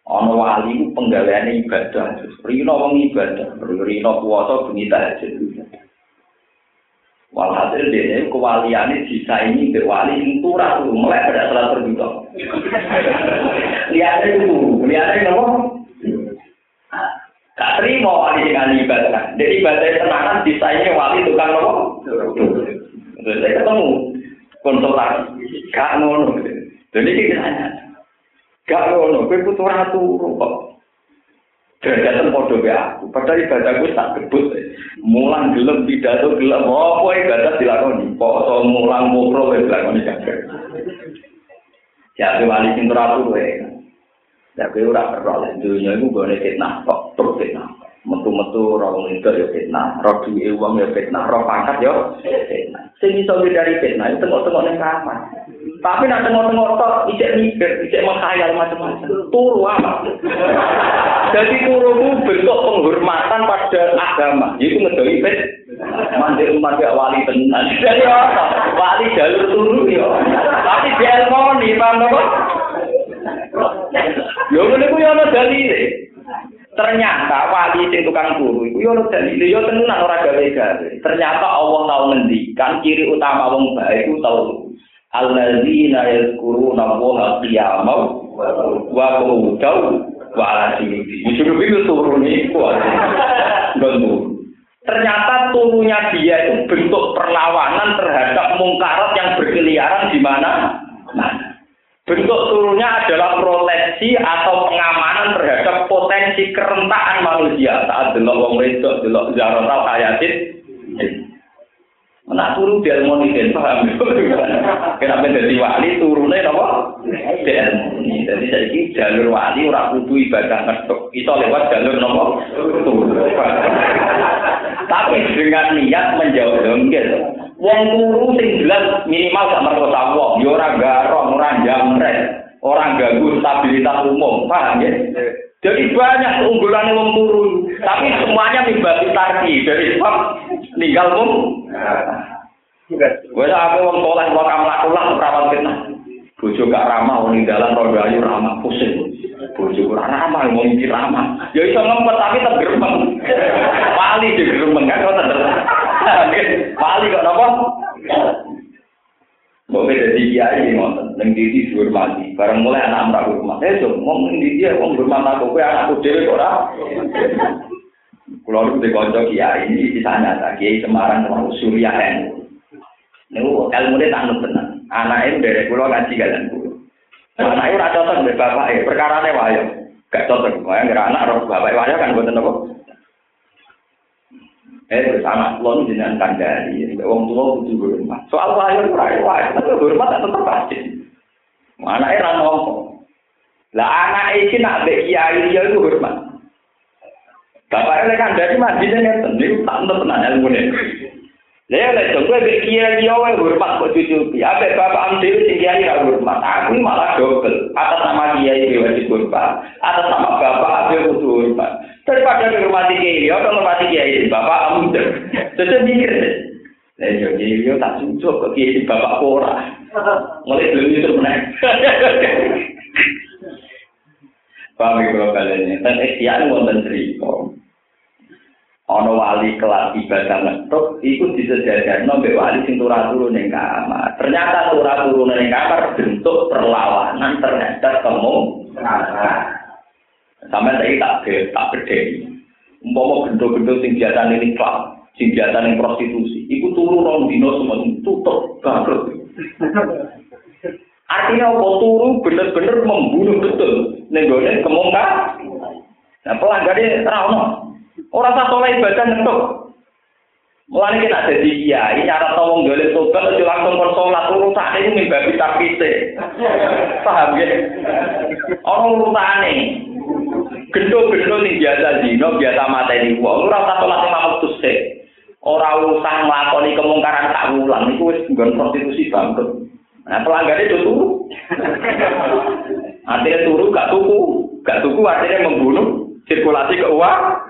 Ana wali ku penggaweane ibadah, rino wong ibadah, rino puasa bengi tahajud. Walhasil dia kewaliannya sisa ini ke wali sing turah tuh mulai pada salat berbuka. <laughs> Lihatnya itu, lihatnya nopo. Gak terima wali dengan ibadah. Jadi ibadah tenanan sisanya wali tukang nopo. Saya ketemu konsultasi, gak ngono. Dan kita tanya, gak ngono, gue butuh ratu kok. Derajatan podo be aku, padahal ibadah gue tak gebut. Mulang gelem pidato gelem apa ibadah dilakoni. Poso mulang mukro wis dilakoni kabeh. Ya wali sing ratu kowe. Ya kowe ora perlu dunya iku gone fitnah kok terus fitnah. Metu-metu roh itu ya fitnah, roh duwe wong ya fitnah, roh pangkat ya fitnah. Sing iso dari fitnah itu tengok-tengok ning kamar. Tapi nak tengok-tengok tok ijek mikir, ijek menghayal macam-macam. Turu apa? Jadi turu itu bentuk penghormatan pada agama. Itu ngedoi fit. Mandi umat ya wali tenan. Jadi? Wali jalur turu ya. Tapi dia mau nih, paham? Yo ngene yo ana dalile. Ternyata wali sing tukang turu iku yo dalil yo tenan ora gawe-gawe. Ternyata Allah tau ngendikan ciri utama wong baik iku tau alladzina yazkuruna Allah qiyaman wa qu'udan wa ala junubi. Junubi itu turun iku. Ternyata turunnya dia itu bentuk perlawanan terhadap mungkarat yang berkeliaran di mana? Nah, Bentuk turunnya adalah proteksi atau pengamanan terhadap potensi kerentakan manusia saat delok wong wedok, delok zarotal hayatin. Nah turu di ilmu ini, paham? <laughs> Kenapa jadi wali turunnya apa? Di ilmu ini. Jadi jalur wali orang kudu ibadah ngetuk. Itu lewat jalur apa? Turun. Tapi dengan niat menjauh dongkel. Wong turu sing jelas minimal gak merkosa wong, yo ora garong, ora jamret, ora ganggu stabilitas umum, paham ya? Jadi banyak keunggulan wong turu, tapi semuanya mibati tarki dari sebab ninggal mum. Gue aku wong soleh wong amlakulah perawat kita. Bojo gak ramah, wong dalan roda ayu ramah pusing. Bojo ora ramah, wong iki ramah. Ya iso ngempet tapi tetep gremeng. Wali di gremeng kan tetep. Wali kok napa? Mbok jadi kiai ngoten, ning didi dihormati. Mulai anak ora hormat. Eh, so, ning didi wong hormat aku kowe anakku dhewe kok ora. Kulo niku dikonco kiai ini ditanya ta kiai Semarang sama Surya NU. Niku ilmune tak nut tenan. Ngaji kalian kulo. Anake ora cocok mbek bapake, perkarane wayo. Gak cocok, ngira anak roh bapak wayo kan mboten apa. Eh bersama lo jenengan kandari, wong tua butuh hormat. Soal lahir lahir lahir, tapi hormat tetap pasti. Mana era ngomong. Lah anak iki nak be kiai dia itu hormat. Bapak kan dari masjid ini tak tenan ilmu ini. Lah lek dong kowe be kiai dia wae hormat kok cucuki. Ape bapak am dhewe sing kiai ra hormat. Aku malah dobel. Atas nama kiai wajib hormat. Atas nama bapak ape kudu hormat. Daripada menghormati kiai, ya menghormati kiai bapak kamu Terus mikir, Lah yo kiai yo tak cocok kok kiai bapak ora. Mulai belum itu menaik. Paham ya kalau kalian Dan ikhtiar wonten cerita. Ono wali kelas ibadah ngetuk, itu disejajarno mbek wali sing turah turun ning kamar. Ternyata turah turun ning kamar bentuk perlawanan terhadap kamu. Sampai tadi tak ke tak berdiri. Umpama gendo-gendo sing biasa ini klub, sing biasa ini prostitusi, itu turu rong dino semua tutup bangkrut. Artinya apa turu bener-bener membunuh betul. Nenggone kemungkar. Nah pelanggarnya terawno. Orang tak soleh ibadah ngetuk. Mulane kita jadi kiai, cara tolong golek tobat itu langsung konsolat urusan ini mimbabi tapite. Paham ya? Orang urutane Gendo-gendo ning biasa dino, biasa mateni wong, ora usah salat lima waktu sik. Ora usah nglakoni kemungkaran tak ulang, iku wis nggon prostitusi bangkrut. Nah, pelanggan itu turu. <laughs> artinya turu gak tuku, gak tuku artinya membunuh sirkulasi keuangan.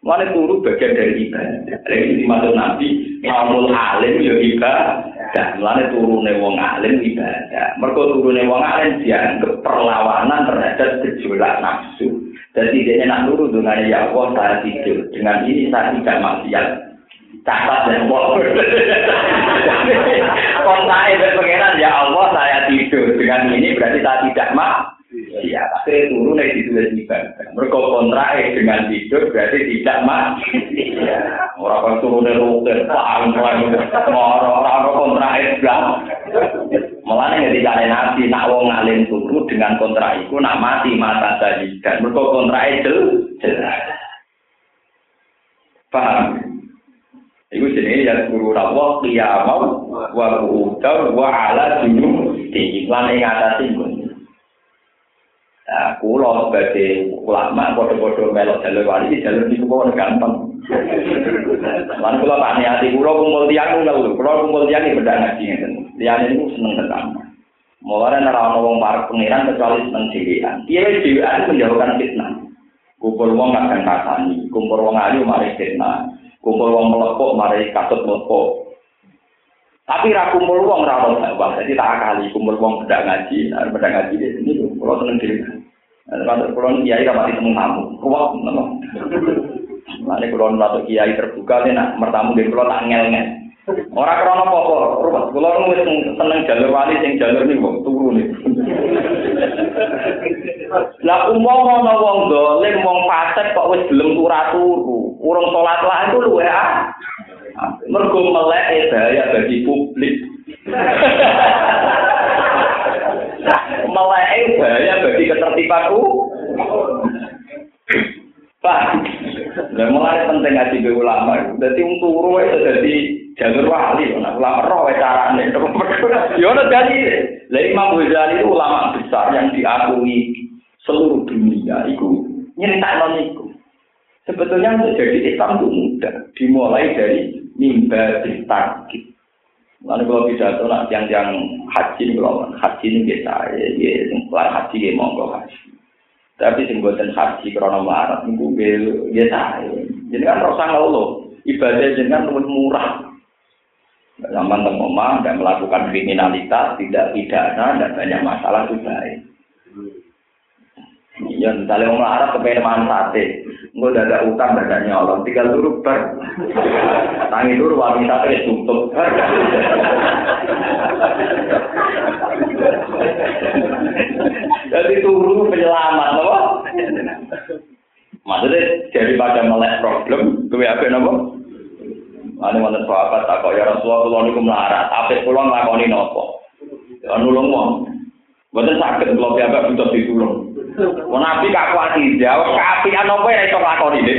Mana turu bagian dari ibadah. Ini dimaksud Nabi, Maulul alim ya ibadah. Mulane turune wong alim ibadah. Mergo turune wong alim dianggap perlawanan terhadap gejolak nafsu. Jadi dia nak turu dengan ya Allah saya tidur. Dengan ini saya tidak maksiat. Catat dan Allah. <laughs> Kontak pengenan ya Allah saya tidur. Dengan ini berarti saya tidak mak. Iya, akhirnya turun dari situ dari ibadah. Mereka kontrak dengan tidur berarti tidak mati. iya ora pantu ngeluke paham paham ora ora kontrak iblam melane ya dicari nanti nak wong ngalin turu dengan kontrak iku nak mati mata tadi dan mergo kontrak itu jelas. Paham? Iku sini ya guru rawa kiamau wa kuhudar wa ala dunum di iklan yang ada Nah, kulo sebagai ulama bodoh-bodoh melok jalur wali jalur itu kok gampang. Lan kulo tak niati kulo kumpul tiang ngeluh, kulo kumpul tiang iki beda ngaji ngeten. Tiang itu seneng. Mulane ora ana wong parek pengiran kecuali seneng dhewean. Piye dhewean menjauhkan fitnah. Kumpul wong gak kasani, kumpul wong ayu mari fitnah. Kumpul wong melepok mari katut melepok. Tapi ra kumpul wong ra ono. Jadi tak akali kumpul wong beda ngaji, beda ngaji di sini kulo seneng dhewe. Nah, kalau kulo kiai ra mati temu tamu. Kuwat ngono. Mane kulo nate kiai terbuka nek nak mertamu nggih kulo tak ngel-ngel. Ora krana apa-apa, ruwet. Kulo wis seneng jalur wali sing jalur niku turu niku. Lah umpama ana wong dolim wong fasik kok wis gelem turu, urung salat lah itu luwe ah. Mergo melek bahaya bagi publik. <laughs> melek bahaya bagi ketertiban Pak, dan mulai penting ngaji be ulama. Jadi wong turu itu jadi jalur wali, nah ulama roh carane. Yo ono. Lah Imam Ghazali itu ulama besar yang diakui seluruh dunia itu nyeritakno niku. Sebetulnya untuk jadi Islam itu mudah, dimulai dari mimbar tarkib. Lalu kalau pidato nak tiang-tiang haji ini kalau haji ini biasa ya, ya, kelar haji ya monggo haji. Tapi sing buatan haji krono marat itu biasa ya. Jadi kan rasa ngeluh, ibadah jenengan lebih murah. Zaman temoma, dan melakukan kriminalitas, tidak pidana, dan banyak masalah itu baik. Ya, misalnya orang Arab kepengen makan sate, udah ada utang, ada nyolong, tinggal dulu ber. Tangi dulu wanita terus tutup. Jadi turu penyelamat, apa? Maksudnya daripada melek problem, gue apa nopo? Ane wonten sahabat tak kok ya Rasulullah kula niku melarat, apik kula nglakoni napa? Ya nulung wong. Mboten saged kula piyambak butuh ditulung. Nabi gak kuat jawab kaapian apa ya iso nglakoni iki.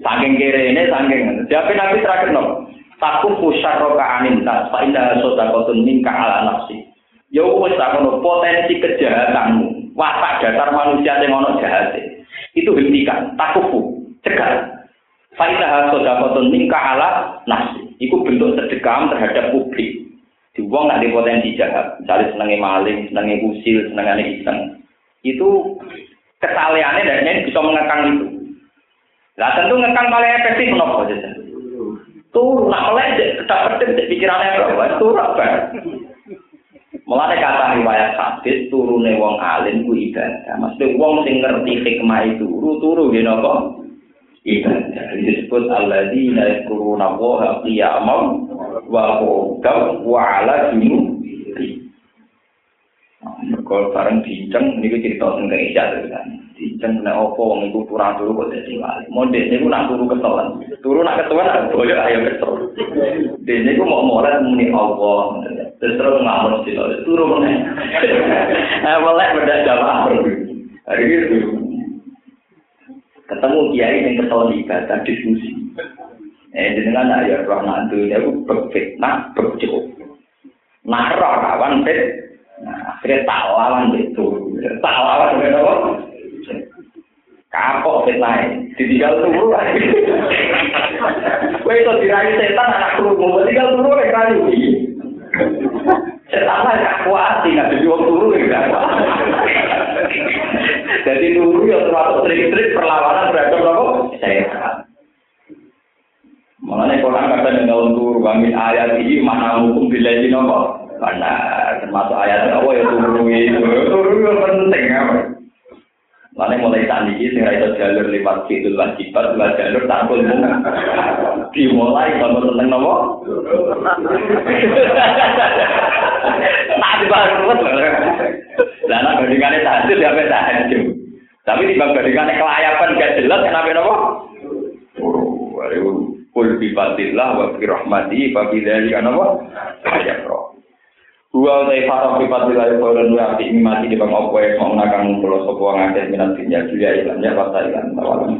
Saking kirene saking Jawab nabi terakhir no. Taku pusaro ka anin tas fa indah sodakotun minka ala nafsi. Ya wis tak potensi kejahatanmu. Watak dasar manusia yang ono jahat. Itu hentikan, takufu, cegah. Faidah sodakotun minka ala nafsi. Iku bentuk sedekah terhadap publik. Di wong di potensi jahat. Misalnya senengnya maling, senengnya usil, senengnya iseng. Itu kesalehannya dan ini bisa mengekang itu. Nah tentu ngekang paling efektif menapa saja. Tuh nak melek kita penting pikirannya apa? Tuh apa? Mulane kata riwayat hadis turune wong alim ku ibadah. Maksudnya wong sing ngerti hikmah itu turu turu nggih napa? Ibadah. Disebut alladzina yadhkuruna Allaha qiyaman wa qu'udan wa 'ala junub Mergo bareng dinceng niku cerita teng Isya kan. Dinceng nek opo wong iku kurang turu kok dadi wali. Mondek niku nak turu ketelan. Turu nak ketelan nak boyo ayo kesel. Dene niku mau mulai muni Allah. Terus terus ngamuk sih turu meneh. Eh melek beda jamaah. Hari itu ketemu kiai yang ketelan ibadah diskusi. Eh dengan ayat nantu ya aku berfitnah berjauh. Nah roh kawan fit Nah, akhirnya tak lawan itu. Tak lawan dengan apa? Kapok fitnah ditinggal turu lagi. Kowe itu dirayu setan anak turu, tinggal turu lagi rayu. Setan lah gak kuat, nggak jadi wong turu Jadi turu ya termasuk trik-trik perlawanan terhadap apa? Setan. Makanya Quran kata dengan turu, kami ayat ini mana hukum bila ini nopo? Karena termasuk ayat Allah ya turu itu, turu itu penting ya. Mana mulai saat ini sing itu jalur lewat fitul wajibat, dua jalur takul dimulai kalau tentang nopo. Tak baru. Lah nak bandingannya tahajud ya apa tahajud. Tapi di bang bandingannya kelayapan gak jelas kenapa nopo? Kul bi fadillah wa bi rahmati fa bi dzalika roh. Dua utai farah pipat wilayah koron wa api mati di bang opo mau nakang pulau sopo ngakeh minat dunia dunia ilan ya pasal ilan tawalan